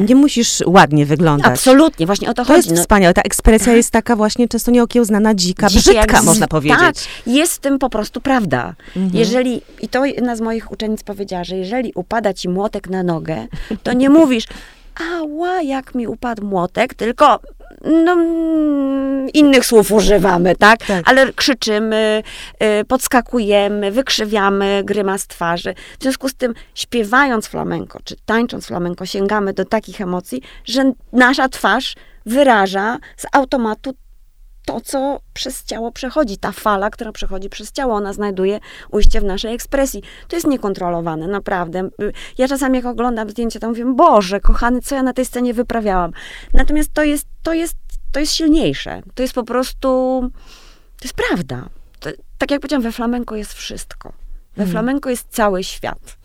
nie musisz ładnie wyglądać. Absolutnie, właśnie o to, to chodzi. To jest no. wspaniałe, ta ekspresja jest taka właśnie często nieokiełznana, dzika, Dzikie brzydka, z... można powiedzieć. Tak, jest w tym po prostu prawda. Mhm. Jeżeli, i to jedna z moich uczennic powiedziała, że jeżeli upada ci młotek na nogę, to nie [laughs] mówisz, ała, jak mi upadł młotek, tylko no, mm, innych słów używamy, tak? tak? Ale krzyczymy, y, podskakujemy, wykrzywiamy grymas twarzy. W związku z tym, śpiewając flamenko, czy tańcząc flamenko, sięgamy do takich emocji, że nasza twarz wyraża z automatu to, co przez ciało przechodzi. Ta fala, która przechodzi przez ciało, ona znajduje ujście w naszej ekspresji. To jest niekontrolowane, naprawdę. Ja czasami jak oglądam zdjęcia, to mówię, Boże, kochany, co ja na tej scenie wyprawiałam. Natomiast to jest, to jest, to jest silniejsze. To jest po prostu, to jest prawda. To, tak jak powiedziałam, we flamenko jest wszystko. We hmm. flamenko jest cały świat.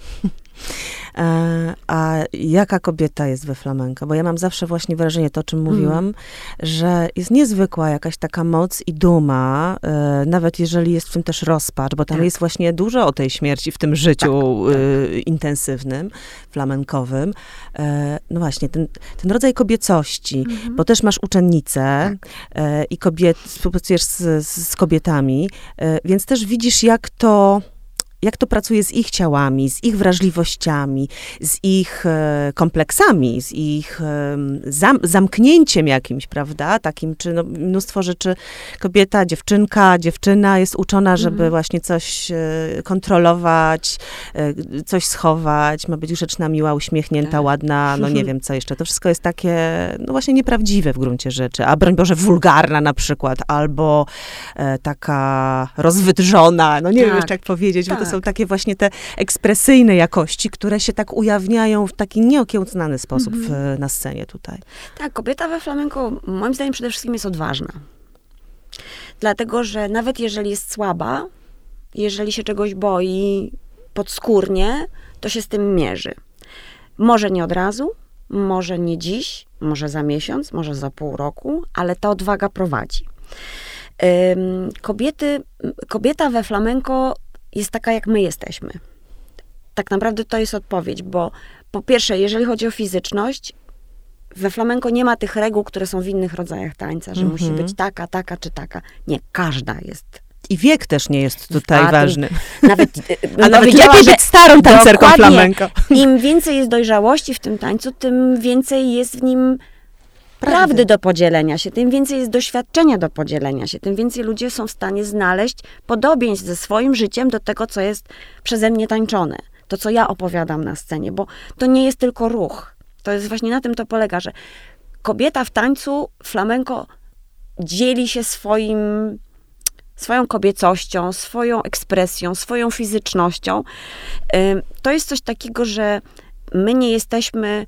E, a jaka kobieta jest we flamenko? Bo ja mam zawsze właśnie wrażenie, to o czym mm. mówiłam, że jest niezwykła jakaś taka moc i duma, e, nawet jeżeli jest w tym też rozpacz, bo tam tak. jest właśnie dużo o tej śmierci w tym życiu tak, tak. intensywnym, flamenkowym. E, no właśnie, ten, ten rodzaj kobiecości, mm-hmm. bo też masz uczennicę tak. i kobiet, współpracujesz z, z kobietami, więc też widzisz, jak to jak to pracuje z ich ciałami, z ich wrażliwościami, z ich e, kompleksami, z ich e, zam, zamknięciem jakimś, prawda? Takim, czy no, mnóstwo rzeczy kobieta, dziewczynka, dziewczyna jest uczona, żeby mhm. właśnie coś e, kontrolować, coś schować, ma być grzeczna, miła, uśmiechnięta, tak. ładna, no nie [laughs] wiem co jeszcze. To wszystko jest takie, no właśnie nieprawdziwe w gruncie rzeczy, a broń Boże wulgarna na przykład, albo e, taka rozwydrzona, no nie tak. wiem jeszcze jak powiedzieć, tak. bo to są tak. takie właśnie te ekspresyjne jakości, które się tak ujawniają w taki nieokiełznany sposób w, mhm. na scenie tutaj. Tak, kobieta we flamenko moim zdaniem przede wszystkim jest odważna. Dlatego, że nawet jeżeli jest słaba, jeżeli się czegoś boi podskórnie, to się z tym mierzy. Może nie od razu, może nie dziś, może za miesiąc, może za pół roku, ale ta odwaga prowadzi. Kobiety, kobieta we flamenko jest taka, jak my jesteśmy. Tak naprawdę to jest odpowiedź, bo po pierwsze, jeżeli chodzi o fizyczność, we flamenko nie ma tych reguł, które są w innych rodzajach tańca, że musi być taka, taka czy taka. Nie, każda jest i wiek też nie jest tutaj A, ważny. [laughs] Nawet, A nawet lepiej być starą tancerką flamenko. Im więcej jest dojrzałości w tym tańcu, tym więcej jest w nim prawdy do podzielenia się, tym więcej jest doświadczenia do podzielenia się, tym więcej ludzie są w stanie znaleźć podobieństw ze swoim życiem do tego, co jest przeze mnie tańczone. To, co ja opowiadam na scenie, bo to nie jest tylko ruch. To jest właśnie na tym to polega, że kobieta w tańcu flamenko dzieli się swoim swoją kobiecością, swoją ekspresją, swoją fizycznością. To jest coś takiego, że my nie jesteśmy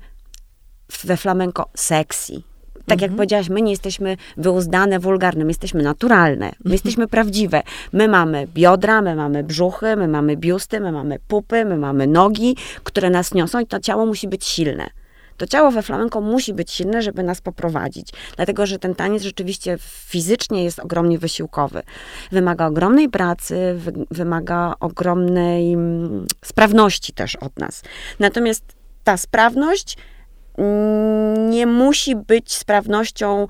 we flamenko sexy. Tak jak mhm. powiedziałaś, my nie jesteśmy wyuzdane, wulgarne, my jesteśmy naturalne, my mhm. jesteśmy prawdziwe. My mamy biodra, my mamy brzuchy, my mamy biusty, my mamy pupy, my mamy nogi, które nas niosą i to ciało musi być silne. To ciało we flamenko musi być silne, żeby nas poprowadzić. Dlatego, że ten taniec rzeczywiście fizycznie jest ogromnie wysiłkowy. Wymaga ogromnej pracy, wy, wymaga ogromnej mm, sprawności też od nas. Natomiast ta sprawność nie musi być sprawnością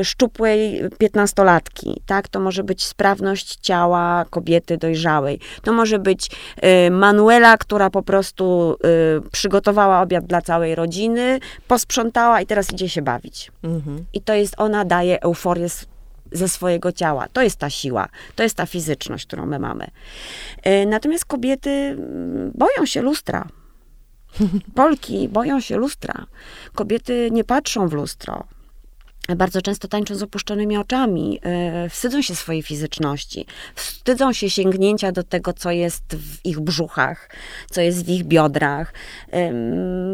y, szczupłej piętnastolatki, tak? To może być sprawność ciała kobiety dojrzałej. To może być y, Manuela, która po prostu y, przygotowała obiad dla całej rodziny, posprzątała i teraz idzie się bawić. Mhm. I to jest, ona daje euforię ze swojego ciała. To jest ta siła, to jest ta fizyczność, którą my mamy. Natomiast kobiety mm, boją się lustra. Polki boją się lustra. Kobiety nie patrzą w lustro. Bardzo często tańczą z opuszczonymi oczami, yy, wstydzą się swojej fizyczności, wstydzą się sięgnięcia do tego, co jest w ich brzuchach, co jest w ich biodrach.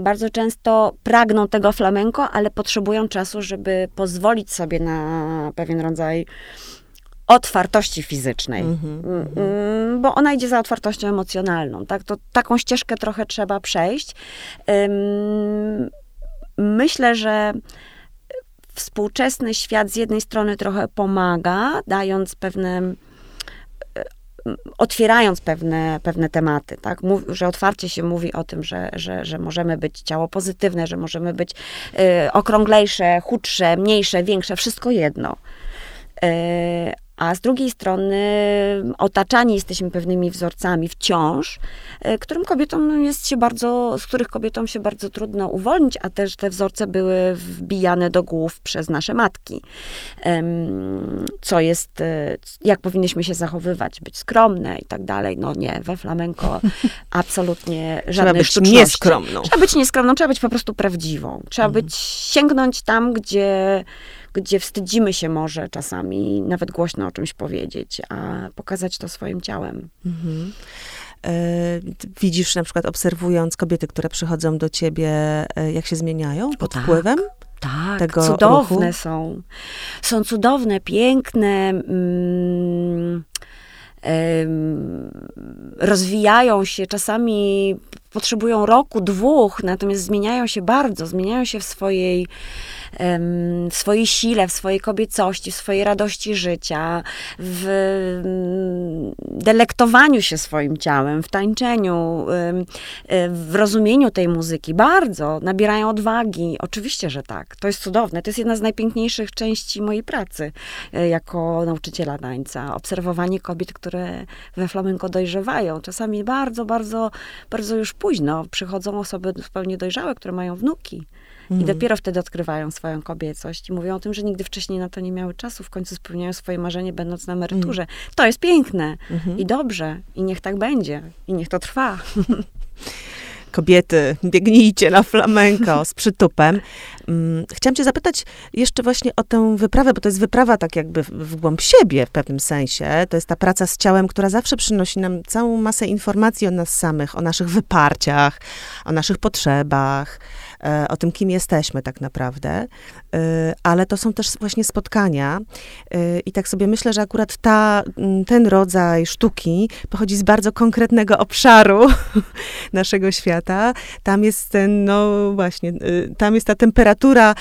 Bardzo często pragną tego flamenko, ale potrzebują czasu, żeby pozwolić sobie na pewien rodzaj otwartości fizycznej, mm-hmm, mm, bo ona idzie za otwartością emocjonalną, tak? To taką ścieżkę trochę trzeba przejść. Myślę, że współczesny świat z jednej strony trochę pomaga, dając pewne otwierając pewne, pewne tematy, tak? Mów, że otwarcie się mówi o tym, że, że, że możemy być ciało pozytywne, że możemy być y, okrąglejsze, chudsze, mniejsze, większe, wszystko jedno. Y, a z drugiej strony otaczani jesteśmy pewnymi wzorcami wciąż, e, którym kobietom jest się bardzo, z których kobietom się bardzo trudno uwolnić, a też te wzorce były wbijane do głów przez nasze matki. Co jest, e, jak powinnyśmy się zachowywać, być skromne i tak dalej. No nie, we flamenko [laughs] absolutnie żadnej Trzeba być nieskromną. Trzeba być nieskromną, trzeba być po prostu prawdziwą. Trzeba mhm. być, sięgnąć tam, gdzie gdzie wstydzimy się może czasami nawet głośno o czymś powiedzieć, a pokazać to swoim ciałem. Mhm. E, widzisz na przykład obserwując kobiety, które przychodzą do ciebie, e, jak się zmieniają pod tak. wpływem? Tak, tego cudowne ruchu? są. Są cudowne, piękne. Mm, rozwijają się, czasami potrzebują roku, dwóch, natomiast zmieniają się bardzo, zmieniają się w swojej w swojej sile, w swojej kobiecości, w swojej radości życia, w delektowaniu się swoim ciałem, w tańczeniu, w rozumieniu tej muzyki. Bardzo nabierają odwagi. Oczywiście, że tak. To jest cudowne. To jest jedna z najpiękniejszych części mojej pracy e, jako nauczyciela tańca. Obserwowanie kobiet, które we flamenko dojrzewają. Czasami bardzo, bardzo, bardzo już późno. Przychodzą osoby zupełnie dojrzałe, które mają wnuki. I mhm. dopiero wtedy odkrywają swoją kobiecość i mówią o tym, że nigdy wcześniej na to nie miały czasu, w końcu spełniają swoje marzenie, będąc na emeryturze. Mm. To jest piękne mhm. i dobrze, i niech tak będzie, i niech to trwa. [laughs] kobiety, biegnijcie na flamenko z przytupem. Mm, chciałam cię zapytać jeszcze właśnie o tę wyprawę, bo to jest wyprawa tak jakby w głąb siebie w pewnym sensie. To jest ta praca z ciałem, która zawsze przynosi nam całą masę informacji o nas samych, o naszych wyparciach, o naszych potrzebach, o tym, kim jesteśmy tak naprawdę, e, ale to są też właśnie spotkania e, i tak sobie myślę, że akurat ta, ten rodzaj sztuki pochodzi z bardzo konkretnego obszaru [laughs] naszego świata. Tam jest ten, no właśnie, tam jest ta temperatura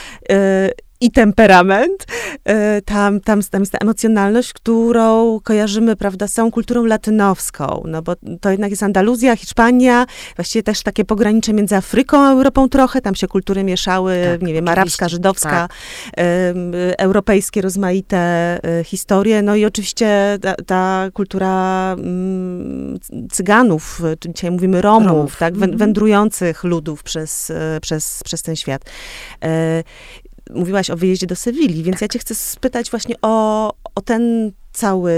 i temperament. E, tam, tam, tam jest ta emocjonalność, którą kojarzymy, prawda, z całą kulturą latynowską, no bo to jednak jest Andaluzja, Hiszpania, właściwie też takie pogranicze między Afryką a Europą trochę, tam się kultury mieszały, tak, nie wiem, arabska, żydowska, tak. europejskie rozmaite e, historie, no i oczywiście ta, ta kultura mm, cyganów, dzisiaj mówimy Romów, Romów. tak, mhm. wędrujących ludów przez, e, przez, przez ten świat mówiłaś o wyjeździe do Sewilli, więc ja cię chcę spytać właśnie o, o ten cały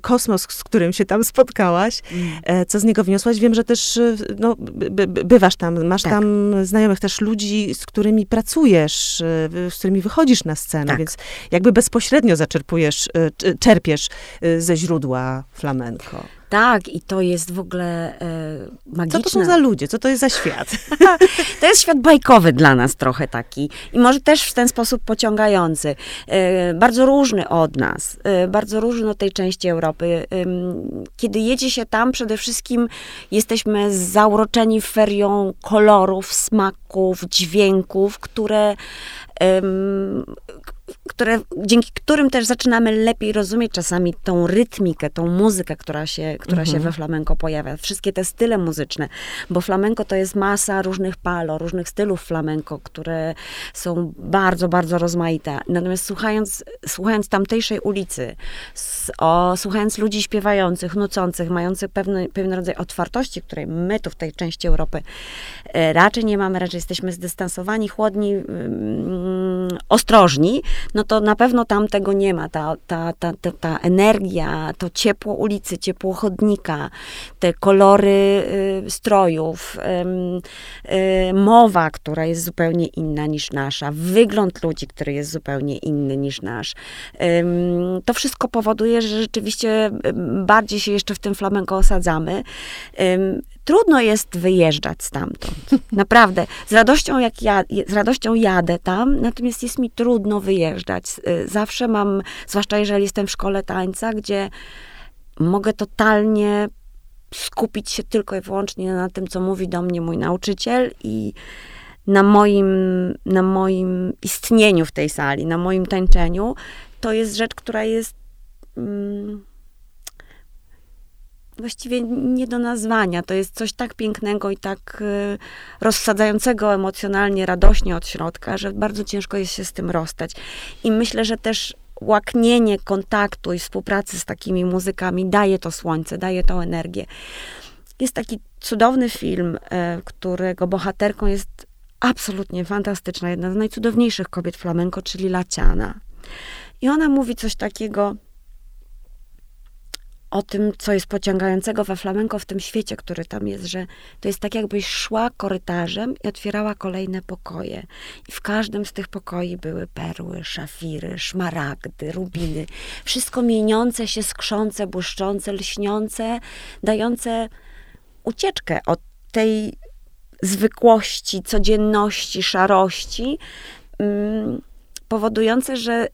kosmos, z którym się tam spotkałaś, mm. co z niego wniosłaś. Wiem, że też no, by, by, bywasz tam, masz tak. tam znajomych też ludzi, z którymi pracujesz, z którymi wychodzisz na scenę, tak. więc jakby bezpośrednio zaczerpujesz, czerpiesz ze źródła flamenko. Tak, i to jest w ogóle e, magiczne. Co to są za ludzie? Co to jest za świat? [laughs] to jest świat bajkowy dla nas trochę taki. I może też w ten sposób pociągający. E, bardzo różny od nas. E, bardzo różny od tej części Europy. E, kiedy jedzie się tam, przede wszystkim jesteśmy zauroczeni ferią kolorów, smaków, dźwięków, które które, dzięki którym też zaczynamy lepiej rozumieć czasami tą rytmikę, tą muzykę, która się, która mhm. się we flamenco pojawia. Wszystkie te style muzyczne, bo flamenco to jest masa różnych palo, różnych stylów flamenco, które są bardzo, bardzo rozmaite. Natomiast słuchając, słuchając tamtejszej ulicy, o, słuchając ludzi śpiewających, nucących, mających pewny, pewien rodzaj otwartości, której my tu w tej części Europy e, raczej nie mamy, raczej jesteśmy zdystansowani, chłodni, mm, ostrożni, no to na pewno tam tego nie ma. Ta, ta, ta, ta, ta energia, to ciepło ulicy, ciepło chodnika, te kolory y, strojów, y, y, mowa, która jest zupełnie inna niż nasza, wygląd ludzi, który jest zupełnie inny niż nasz. to wszystko powoduje, że rzeczywiście bardziej się jeszcze w tym flamenko osadzamy trudno jest wyjeżdżać stamtąd. [laughs] Naprawdę. Z radością, jak ja, z radością jadę tam, natomiast jest mi trudno wyjeżdżać. Y, zawsze mam, zwłaszcza jeżeli jestem w szkole tańca, gdzie mogę totalnie skupić się tylko i wyłącznie na tym, co mówi do mnie mój nauczyciel i na moim, na moim istnieniu w tej sali, na moim tańczeniu, to jest rzecz, która jest. Mm, właściwie nie do nazwania. To jest coś tak pięknego i tak y, rozsadzającego emocjonalnie, radośnie od środka, że bardzo ciężko jest się z tym rozstać. I myślę, że też łaknienie kontaktu i współpracy z takimi muzykami daje to słońce, daje tą energię. Jest taki cudowny film, y, którego bohaterką jest absolutnie fantastyczna, jedna z najcudowniejszych kobiet flamenko, czyli Laciana. I ona mówi coś takiego, o tym, co jest pociągającego we flamenko w tym świecie, który tam jest, że to jest tak, jakbyś szła korytarzem i otwierała kolejne pokoje. I w każdym z tych pokoi były perły, szafiry, szmaragdy, rubiny. Wszystko mieniące się, skrzące, błyszczące, lśniące, dające ucieczkę od tej zwykłości, codzienności, szarości, mm, powodujące, że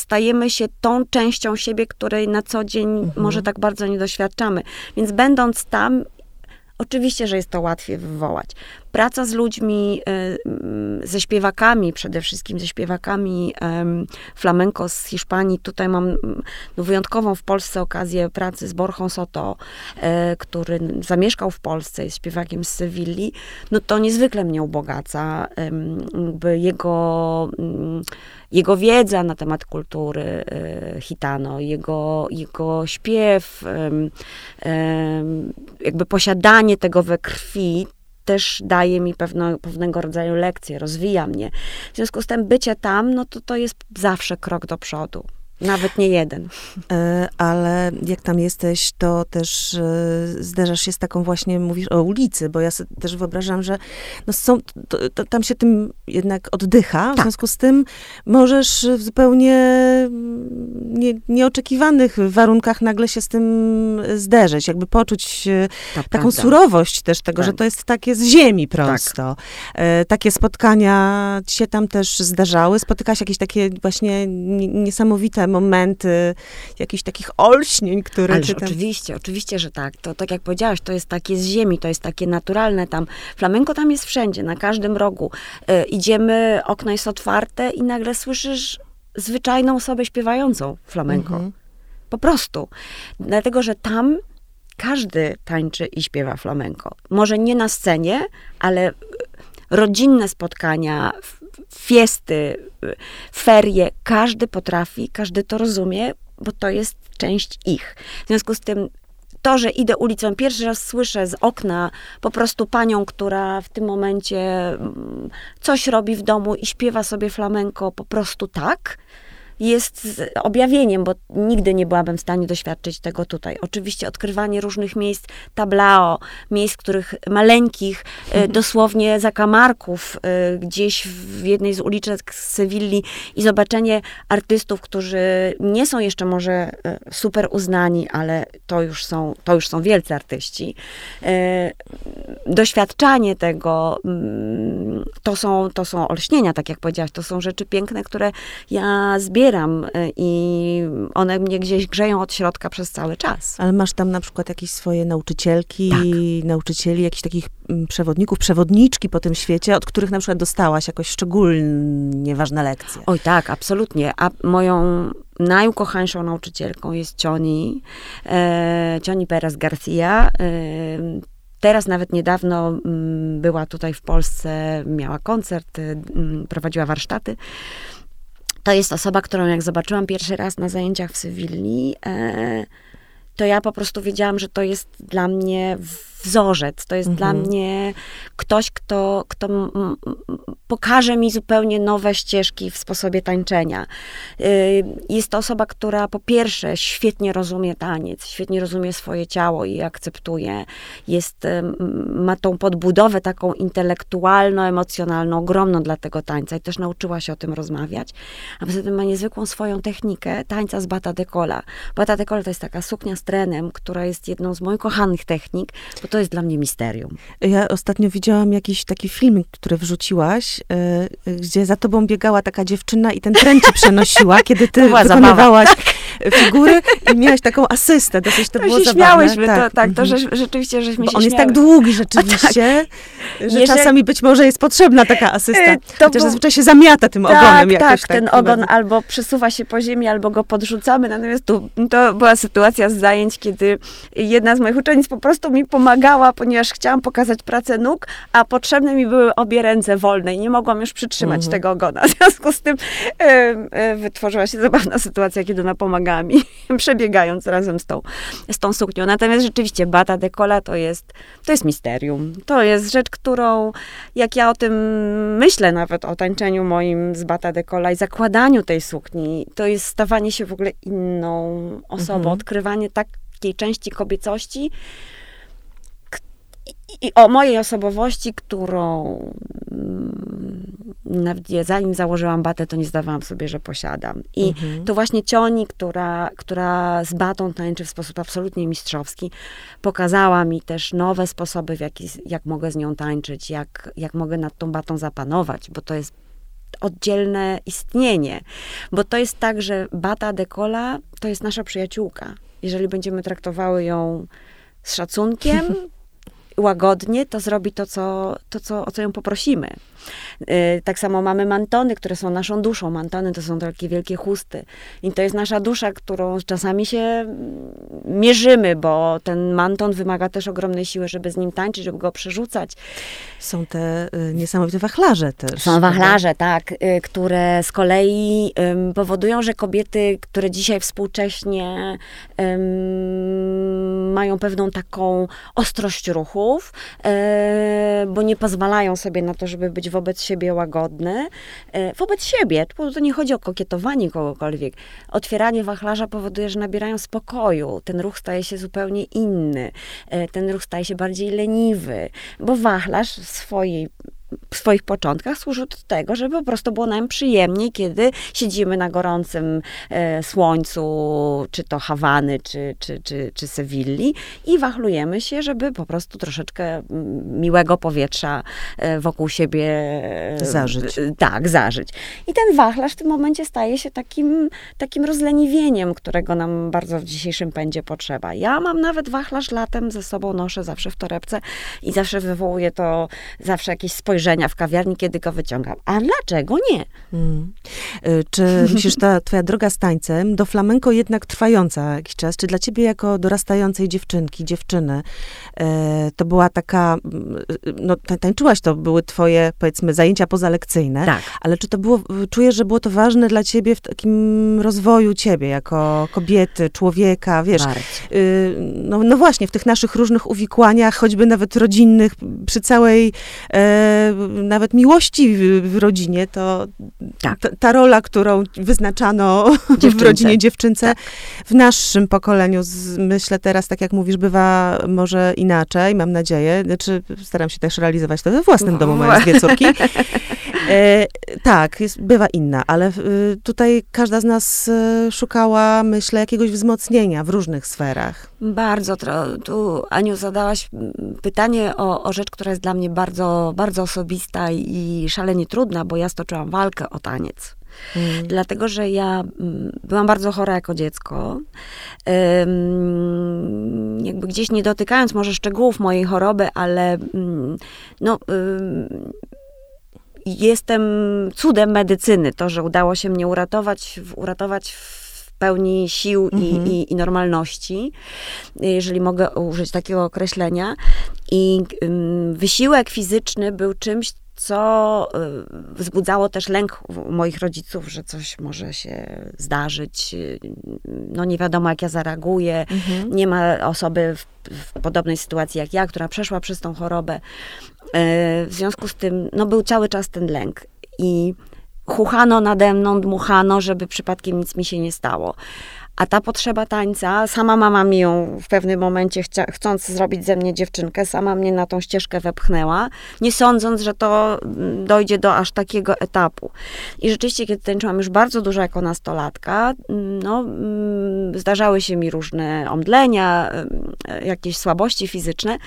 stajemy się tą częścią siebie, której na co dzień mhm. może tak bardzo nie doświadczamy. Więc będąc tam, oczywiście, że jest to łatwiej wywołać praca z ludźmi, y, ze śpiewakami, przede wszystkim ze śpiewakami flamenco z Hiszpanii. Tutaj mam mm, no, wyjątkową w Polsce okazję pracy z Borchą Soto, e, który zamieszkał w Polsce, jest śpiewakiem z Sewilli. No to niezwykle mnie ubogaca. Jego, mm, jego wiedza na temat kultury e, hitano, jego, jego śpiew, jakby posiadanie tego we krwi, też daje mi pewno, pewnego rodzaju lekcje, rozwija mnie. W związku z tym bycie tam, no to to jest zawsze krok do przodu. Nawet nie jeden. E, ale jak tam jesteś, to też e, zderzasz się z taką właśnie, mówisz o ulicy, bo ja sobie też wyobrażam, że no są, to, to, tam się tym jednak oddycha, tak. w związku z tym możesz w zupełnie nie, nieoczekiwanych warunkach nagle się z tym zderzyć, jakby poczuć e, tak, taką prawda. surowość też tego, tak. że to jest takie z ziemi prosto. Tak. Takie spotkania się tam też zdarzały? Spotykałaś jakieś takie właśnie niesamowite momenty jakichś takich olśnień, które Ależ tam... oczywiście, oczywiście, że tak. To tak jak powiedziałaś, to jest takie z ziemi, to jest takie naturalne tam. Flamenko tam jest wszędzie, na każdym rogu. E, idziemy, okno jest otwarte i nagle słyszysz zwyczajną osobę śpiewającą flamenko. Mhm. Po prostu. Dlatego, że tam każdy tańczy i śpiewa flamenko. Może nie na scenie, ale rodzinne spotkania, fiesty, ferie, każdy potrafi, każdy to rozumie, bo to jest część ich. W związku z tym to, że idę ulicą, pierwszy raz słyszę z okna po prostu panią, która w tym momencie mm, coś robi w domu i śpiewa sobie flamenko po prostu tak, jest objawieniem, bo nigdy nie byłabym w stanie doświadczyć tego tutaj. Oczywiście odkrywanie różnych miejsc tablao, miejsc, których maleńkich, mhm. dosłownie zakamarków, gdzieś w jednej z uliczek Sewilli i zobaczenie artystów, którzy nie są jeszcze może super uznani, ale to już są, to już są wielcy artyści. Doświadczanie tego, mm, to są, to są olśnienia, tak jak powiedziałaś, to są rzeczy piękne, które ja zbieram y, i one mnie gdzieś grzeją od środka przez cały czas. Ale masz tam na przykład jakieś swoje nauczycielki, tak. nauczycieli, jakichś takich mm, przewodników, przewodniczki po tym świecie, od których na przykład dostałaś jakoś szczególnie ważne lekcje. Oj tak, absolutnie. A moją najukochańszą nauczycielką jest Cioni, e, Cioni Perez Garcia. E, Teraz nawet niedawno mm, była tutaj w Polsce, miała koncert, y, mm, prowadziła warsztaty. To jest osoba, którą jak zobaczyłam pierwszy raz na zajęciach w Sewilli, e, to ja po prostu wiedziałam, że to jest dla mnie wzorzec. To jest mhm. dla mnie ktoś, kto, kto pokaże mi zupełnie nowe ścieżki w sposobie tańczenia. Y, jest to osoba, która po pierwsze świetnie rozumie taniec, świetnie rozumie swoje ciało i akceptuje. Jest, ma tą podbudowę taką intelektualno-emocjonalną, ogromną dla tego tańca i też nauczyła się o tym rozmawiać. A poza tym ma niezwykłą swoją technikę tańca z bata decola. Bata decola to jest taka suknia z trenem, która jest jedną z moich kochanych technik, bo to jest dla mnie misterium. Ja ostatnio widziałam jakiś taki filmik, który wrzuciłaś, yy, gdzie za tobą biegała taka dziewczyna i ten tren ci [laughs] przenosiła, kiedy ty wykonywałaś tak. Figury i miałaś taką asystę. Dosyć to, to było się zabawne. śmiałyśmy, tak. to, tak, to że, mhm. rzeczywiście żeśmy Bo się on jest tak długi rzeczywiście, tak. że Jeżeli... czasami być może jest potrzebna taka asysta. E, to Chociaż zazwyczaj się zamiata tym tak, ogonem jakoś. Tak, tak ten ogon albo przesuwa się po ziemi, albo go podrzucamy. Natomiast tu, to była sytuacja z zajęć, kiedy jedna z moich uczennic po prostu mi pomagała ponieważ chciałam pokazać pracę nóg, a potrzebne mi były obie ręce wolne i nie mogłam już przytrzymać mhm. tego ogona. [laughs] W związku z tym e, e, wytworzyła się zabawna sytuacja, kiedy ona pomagała mi, [laughs] przebiegając razem z tą, z tą suknią. Natomiast rzeczywiście bata decola to jest, to jest misterium. To jest rzecz, którą, jak ja o tym myślę nawet, o tańczeniu moim z bata decola i zakładaniu tej sukni, to jest stawanie się w ogóle inną osobą, mhm. odkrywanie takiej części kobiecości, i o mojej osobowości, którą mm, nawet zanim założyłam batę, to nie zdawałam sobie, że posiadam. I mhm. to właśnie Cioni, która, która z batą tańczy w sposób absolutnie mistrzowski, pokazała mi też nowe sposoby, w jaki, jak mogę z nią tańczyć, jak, jak mogę nad tą batą zapanować, bo to jest oddzielne istnienie. Bo to jest tak, że bata dekola to jest nasza przyjaciółka. Jeżeli będziemy traktowały ją z szacunkiem, [laughs] łagodnie, to zrobi to, co, to co, o co ją poprosimy. Y, tak samo mamy mantony, które są naszą duszą. Mantony to są takie wielkie chusty. I to jest nasza dusza, którą czasami się mm, mierzymy, bo ten manton wymaga też ogromnej siły, żeby z nim tańczyć, żeby go przerzucać. Są te y, niesamowite wachlarze też. Są wachlarze, tak, y, które z kolei powodują, że kobiety, które dzisiaj współcześnie mają pewną taką ostrość ruchów, bo nie pozwalają sobie na to, żeby być wobec siebie łagodny, e, wobec siebie. To nie chodzi o kokietowanie kogokolwiek. Otwieranie wachlarza powoduje, że nabierają spokoju. Ten ruch staje się zupełnie inny. E, ten ruch staje się bardziej leniwy, bo wachlarz w swojej w swoich początkach służył do tego, żeby po prostu było nam przyjemniej, kiedy siedzimy na gorącym e, słońcu, czy to Hawany, czy, czy, czy, czy Sewilli i wachlujemy się, żeby po prostu troszeczkę miłego powietrza e, wokół siebie e, zażyć. E, tak, zażyć. I ten wachlarz w tym momencie staje się takim, takim rozleniwieniem, którego nam bardzo w dzisiejszym pędzie potrzeba. Ja mam nawet wachlarz latem ze sobą, noszę zawsze w torebce i zawsze wywołuje to zawsze jakieś spojrzenie spojrzenia w kawiarni, kiedy go wyciągam. A dlaczego nie? Hmm. Czy myślisz, ta twoja droga z tańcem do flamenko jednak trwająca jakiś czas, czy dla ciebie jako dorastającej dziewczynki, dziewczyny, e, to była taka, no tańczyłaś, to były twoje, powiedzmy, zajęcia pozalekcyjne, tak. ale czy to było, czujesz, że było to ważne dla ciebie w takim rozwoju ciebie, jako kobiety, człowieka, wiesz, y, no, no właśnie, w tych naszych różnych uwikłaniach, choćby nawet rodzinnych, przy całej e, nawet miłości w, w rodzinie, to Tak. ta, ta rola, którą wyznaczano w Dziewczynce. rodzinie dziewczynce, Tak. w naszym pokoleniu, z, myślę teraz, tak jak mówisz, bywa może inaczej, mam nadzieję. Znaczy, staram się też realizować to we własnym domu, mając dwie córki. [laughs] E, tak, jest, bywa inna, ale y, tutaj każda z nas y, szukała, myślę, jakiegoś wzmocnienia w różnych sferach. Bardzo. Tu, Aniu, zadałaś mm, pytanie o, o rzecz, która jest dla mnie bardzo, bardzo osobista i szalenie trudna, bo ja stoczyłam walkę o taniec. Dlatego, że ja mm, byłam bardzo chora jako dziecko. Ym, jakby gdzieś nie dotykając może szczegółów mojej choroby, ale mm, no, ym, jestem cudem medycyny. To, że udało się mnie uratować, uratować w pełni sił i, Mhm. i, i normalności, jeżeli mogę użyć takiego określenia. I wysiłek fizyczny był czymś, co y, wzbudzało też lęk u moich rodziców, że coś może się zdarzyć. No nie wiadomo, jak ja zareaguję. Nie ma osoby w, w podobnej sytuacji jak ja, która przeszła przez tą chorobę. Y, W związku z tym, no był cały czas ten lęk. I chuchano nade mną, dmuchano, żeby przypadkiem nic mi się nie stało. A ta potrzeba tańca, sama mama mi ją w pewnym momencie, chcia, chcąc zrobić ze mnie dziewczynkę, sama mnie na tą ścieżkę wepchnęła, nie sądząc, że to mm, dojdzie do aż takiego etapu. I rzeczywiście, kiedy tańczyłam już bardzo dużo jako nastolatka, mm, no, mm, zdarzały się mi różne omdlenia, mm, jakieś słabości fizyczne.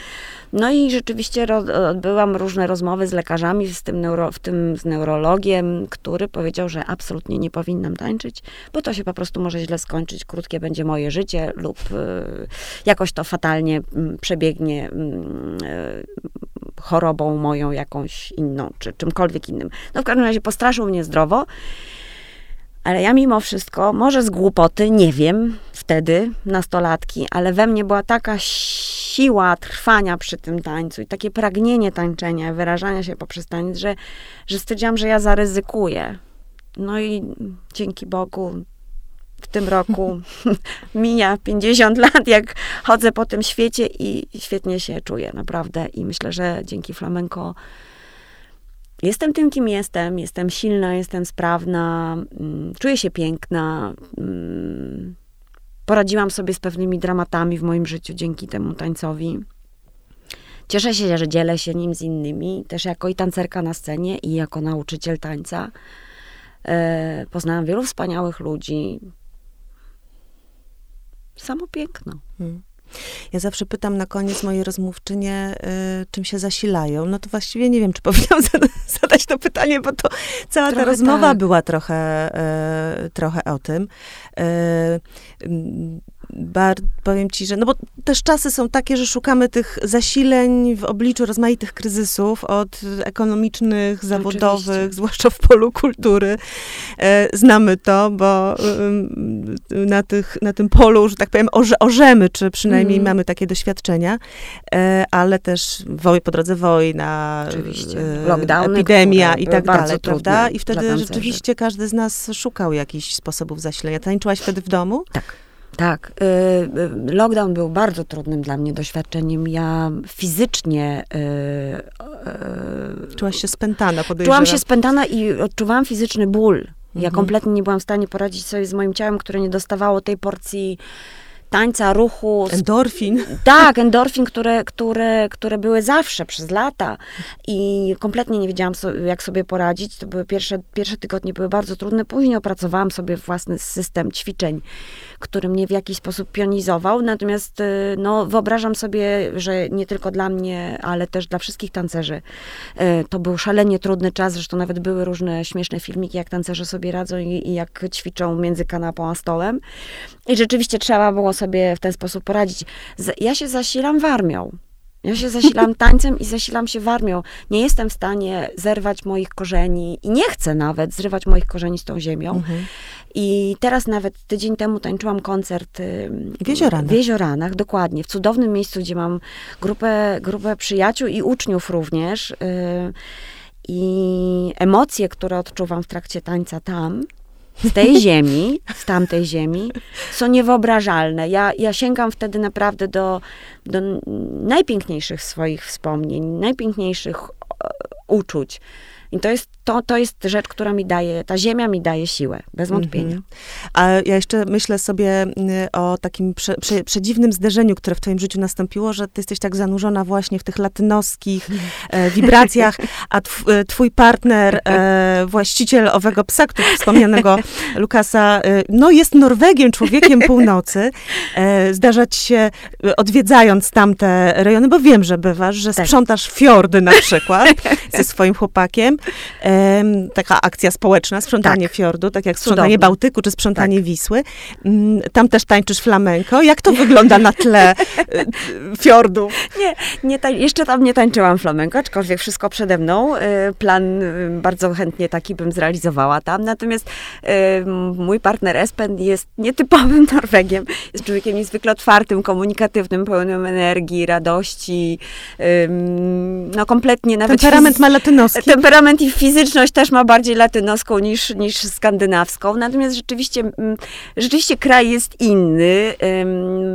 No i rzeczywiście odbyłam różne rozmowy z lekarzami, z tym, neuro, w tym z neurologiem, który powiedział, że absolutnie nie powinnam tańczyć, bo to się po prostu może źle skończyć, krótkie będzie moje życie lub y, jakoś to fatalnie mm, przebiegnie mm, y, chorobą moją jakąś inną, czy czymkolwiek innym. No w każdym razie postraszył mnie zdrowo, ale ja mimo wszystko, może z głupoty, nie wiem, wtedy, nastolatki, ale we mnie była taka siła trwania przy tym tańcu i takie pragnienie tańczenia, wyrażania się poprzez taniec, że, że stwierdziłam, że ja zaryzykuję. No i dzięki Bogu w tym roku [laughs] mija 50 lat, jak chodzę po tym świecie i świetnie się czuję, naprawdę. I myślę, że dzięki flamenko jestem tym, kim jestem. Jestem silna, jestem sprawna, mm, czuję się piękna. mm, Poradziłam sobie z pewnymi dramatami w moim życiu dzięki temu tańcowi. Cieszę się, że dzielę się nim z innymi, też jako i tancerka na scenie, i jako nauczyciel tańca. E, poznałam wielu wspaniałych ludzi. Samo piękno. Ja zawsze pytam na koniec mojej rozmówczynie, y, czym się zasilają. No to właściwie nie wiem, czy [laughs] powinnam zada- zadać to pytanie, bo to cała ta Trochę rozmowa tak. była trochę, y, trochę o tym. Y, bar, powiem ci, że no bo też czasy są takie, że szukamy tych zasileń w obliczu rozmaitych kryzysów, od ekonomicznych, zawodowych, Oczywiście. zwłaszcza w polu kultury. E, znamy to, bo na, tych, na tym polu, że tak powiem, orze, orzemy, czy przynajmniej Mhm. mamy takie doświadczenia, e, ale też woj, po drodze wojna, Oczywiście. e, Lockdowny, epidemia i tak dalej, prawda? I wtedy rzeczywiście każdy z nas szukał jakichś sposobów zasilenia. Tańczyłaś wtedy w domu? Tak. Y, y, Lockdown był bardzo trudnym dla mnie doświadczeniem. Ja fizycznie y, Czułaś się spętana, podejrzewam. czułam się spętana i odczuwałam fizyczny ból. Ja Mhm. kompletnie nie byłam w stanie poradzić sobie z moim ciałem, które nie dostawało tej porcji tańca, ruchu, Endorfin. Tak, endorfin, które, które, które były zawsze przez lata i kompletnie nie wiedziałam, so, jak sobie poradzić. To były pierwsze, pierwsze tygodnie były bardzo trudne. Później opracowałam sobie własny system ćwiczeń, który mnie w jakiś sposób pionizował. Natomiast y, no, wyobrażam sobie, że nie tylko dla mnie, ale też dla wszystkich tancerzy y, to był szalenie trudny czas. Zresztą nawet były różne śmieszne filmiki, jak tancerze sobie radzą i, i jak ćwiczą między kanapą a stołem. I rzeczywiście trzeba było sobie w ten sposób poradzić. Ja się zasilam w armią. Ja się zasilam tańcem i zasilam się w armią. Nie jestem w stanie zerwać moich korzeni i nie chcę nawet zrywać moich korzeni z tą ziemią. Mhm. I teraz nawet tydzień temu tańczyłam koncert W Jezioranach. w Jezioranach, dokładnie. W cudownym miejscu, gdzie mam grupę, grupę przyjaciół i uczniów również. y, I emocje, które odczuwam w trakcie tańca tam, z tej ziemi, z tamtej ziemi, są niewyobrażalne. Ja, ja sięgam wtedy naprawdę do, do najpiękniejszych swoich wspomnień, najpiękniejszych e, uczuć. I to jest, to, to jest rzecz, która mi daje, ta ziemia mi daje siłę, bez wątpienia. Mm -hmm. A ja jeszcze myślę sobie y, o takim prze, prze, przedziwnym zderzeniu, które w twoim życiu nastąpiło, że ty jesteś tak zanurzona właśnie w tych latynoskich e, [laughs] wibracjach, a tw, e, twój partner, e, właściciel owego psa, który wspomnianego [laughs] Lukasa, e, no jest Norwegiem, człowiekiem północy. E, zdarza ci się, e, odwiedzając tamte rejony, bo wiem, że bywasz, że tak. sprzątasz fiordy na przykład [laughs] ze swoim chłopakiem taka akcja społeczna, sprzątanie tak. fiordu, tak jak sprzątanie Cudowne. Bałtyku czy sprzątanie tak. Wisły. Mm, tam też tańczysz flamenko. Jak to wygląda na tle y, fiordu? Nie, nie tań, jeszcze tam nie tańczyłam flamenko, aczkolwiek wszystko przede mną. Y, plan y, bardzo chętnie taki bym zrealizowała tam. Natomiast mój partner Espen jest nietypowym [laughs] Norwegiem. Jest człowiekiem niezwykle otwartym, komunikatywnym, pełnym energii, radości. No kompletnie nawet... Temperament ma latynoski. Temperament temperament i fizyczność też ma bardziej latynoską niż, niż skandynawską. Natomiast rzeczywiście, mm, rzeczywiście kraj jest inny.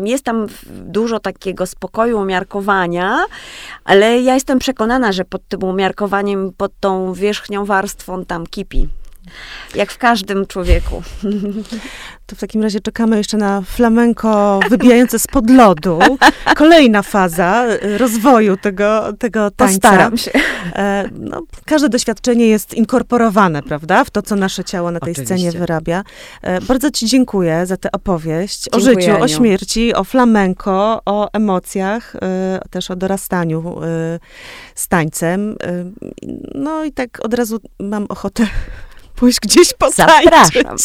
Jest tam dużo takiego spokoju, umiarkowania, ale ja jestem przekonana, że pod tym umiarkowaniem, pod tą wierzchnią warstwą tam kipi. Jak w każdym człowieku. To w takim razie czekamy jeszcze na flamenko wybijające spod lodu. Kolejna faza y, rozwoju tego, tego tańca. Postaram się. E, no, każde doświadczenie jest inkorporowane, prawda, w to, co nasze ciało na tej Oczywiście. scenie wyrabia. E, bardzo ci dziękuję za tę opowieść dziękuję, o życiu, Aniu. o śmierci, o flamenko, o emocjach, e, też o dorastaniu z tańcem. No i tak od razu mam ochotę pójść gdzieś potańczyć. Zapraszam.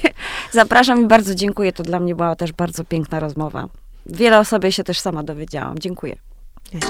[laughs] Zapraszam i bardzo dziękuję. To dla mnie była też bardzo piękna rozmowa. Wiele o sobie się też sama dowiedziałam. Dziękuję. Ja.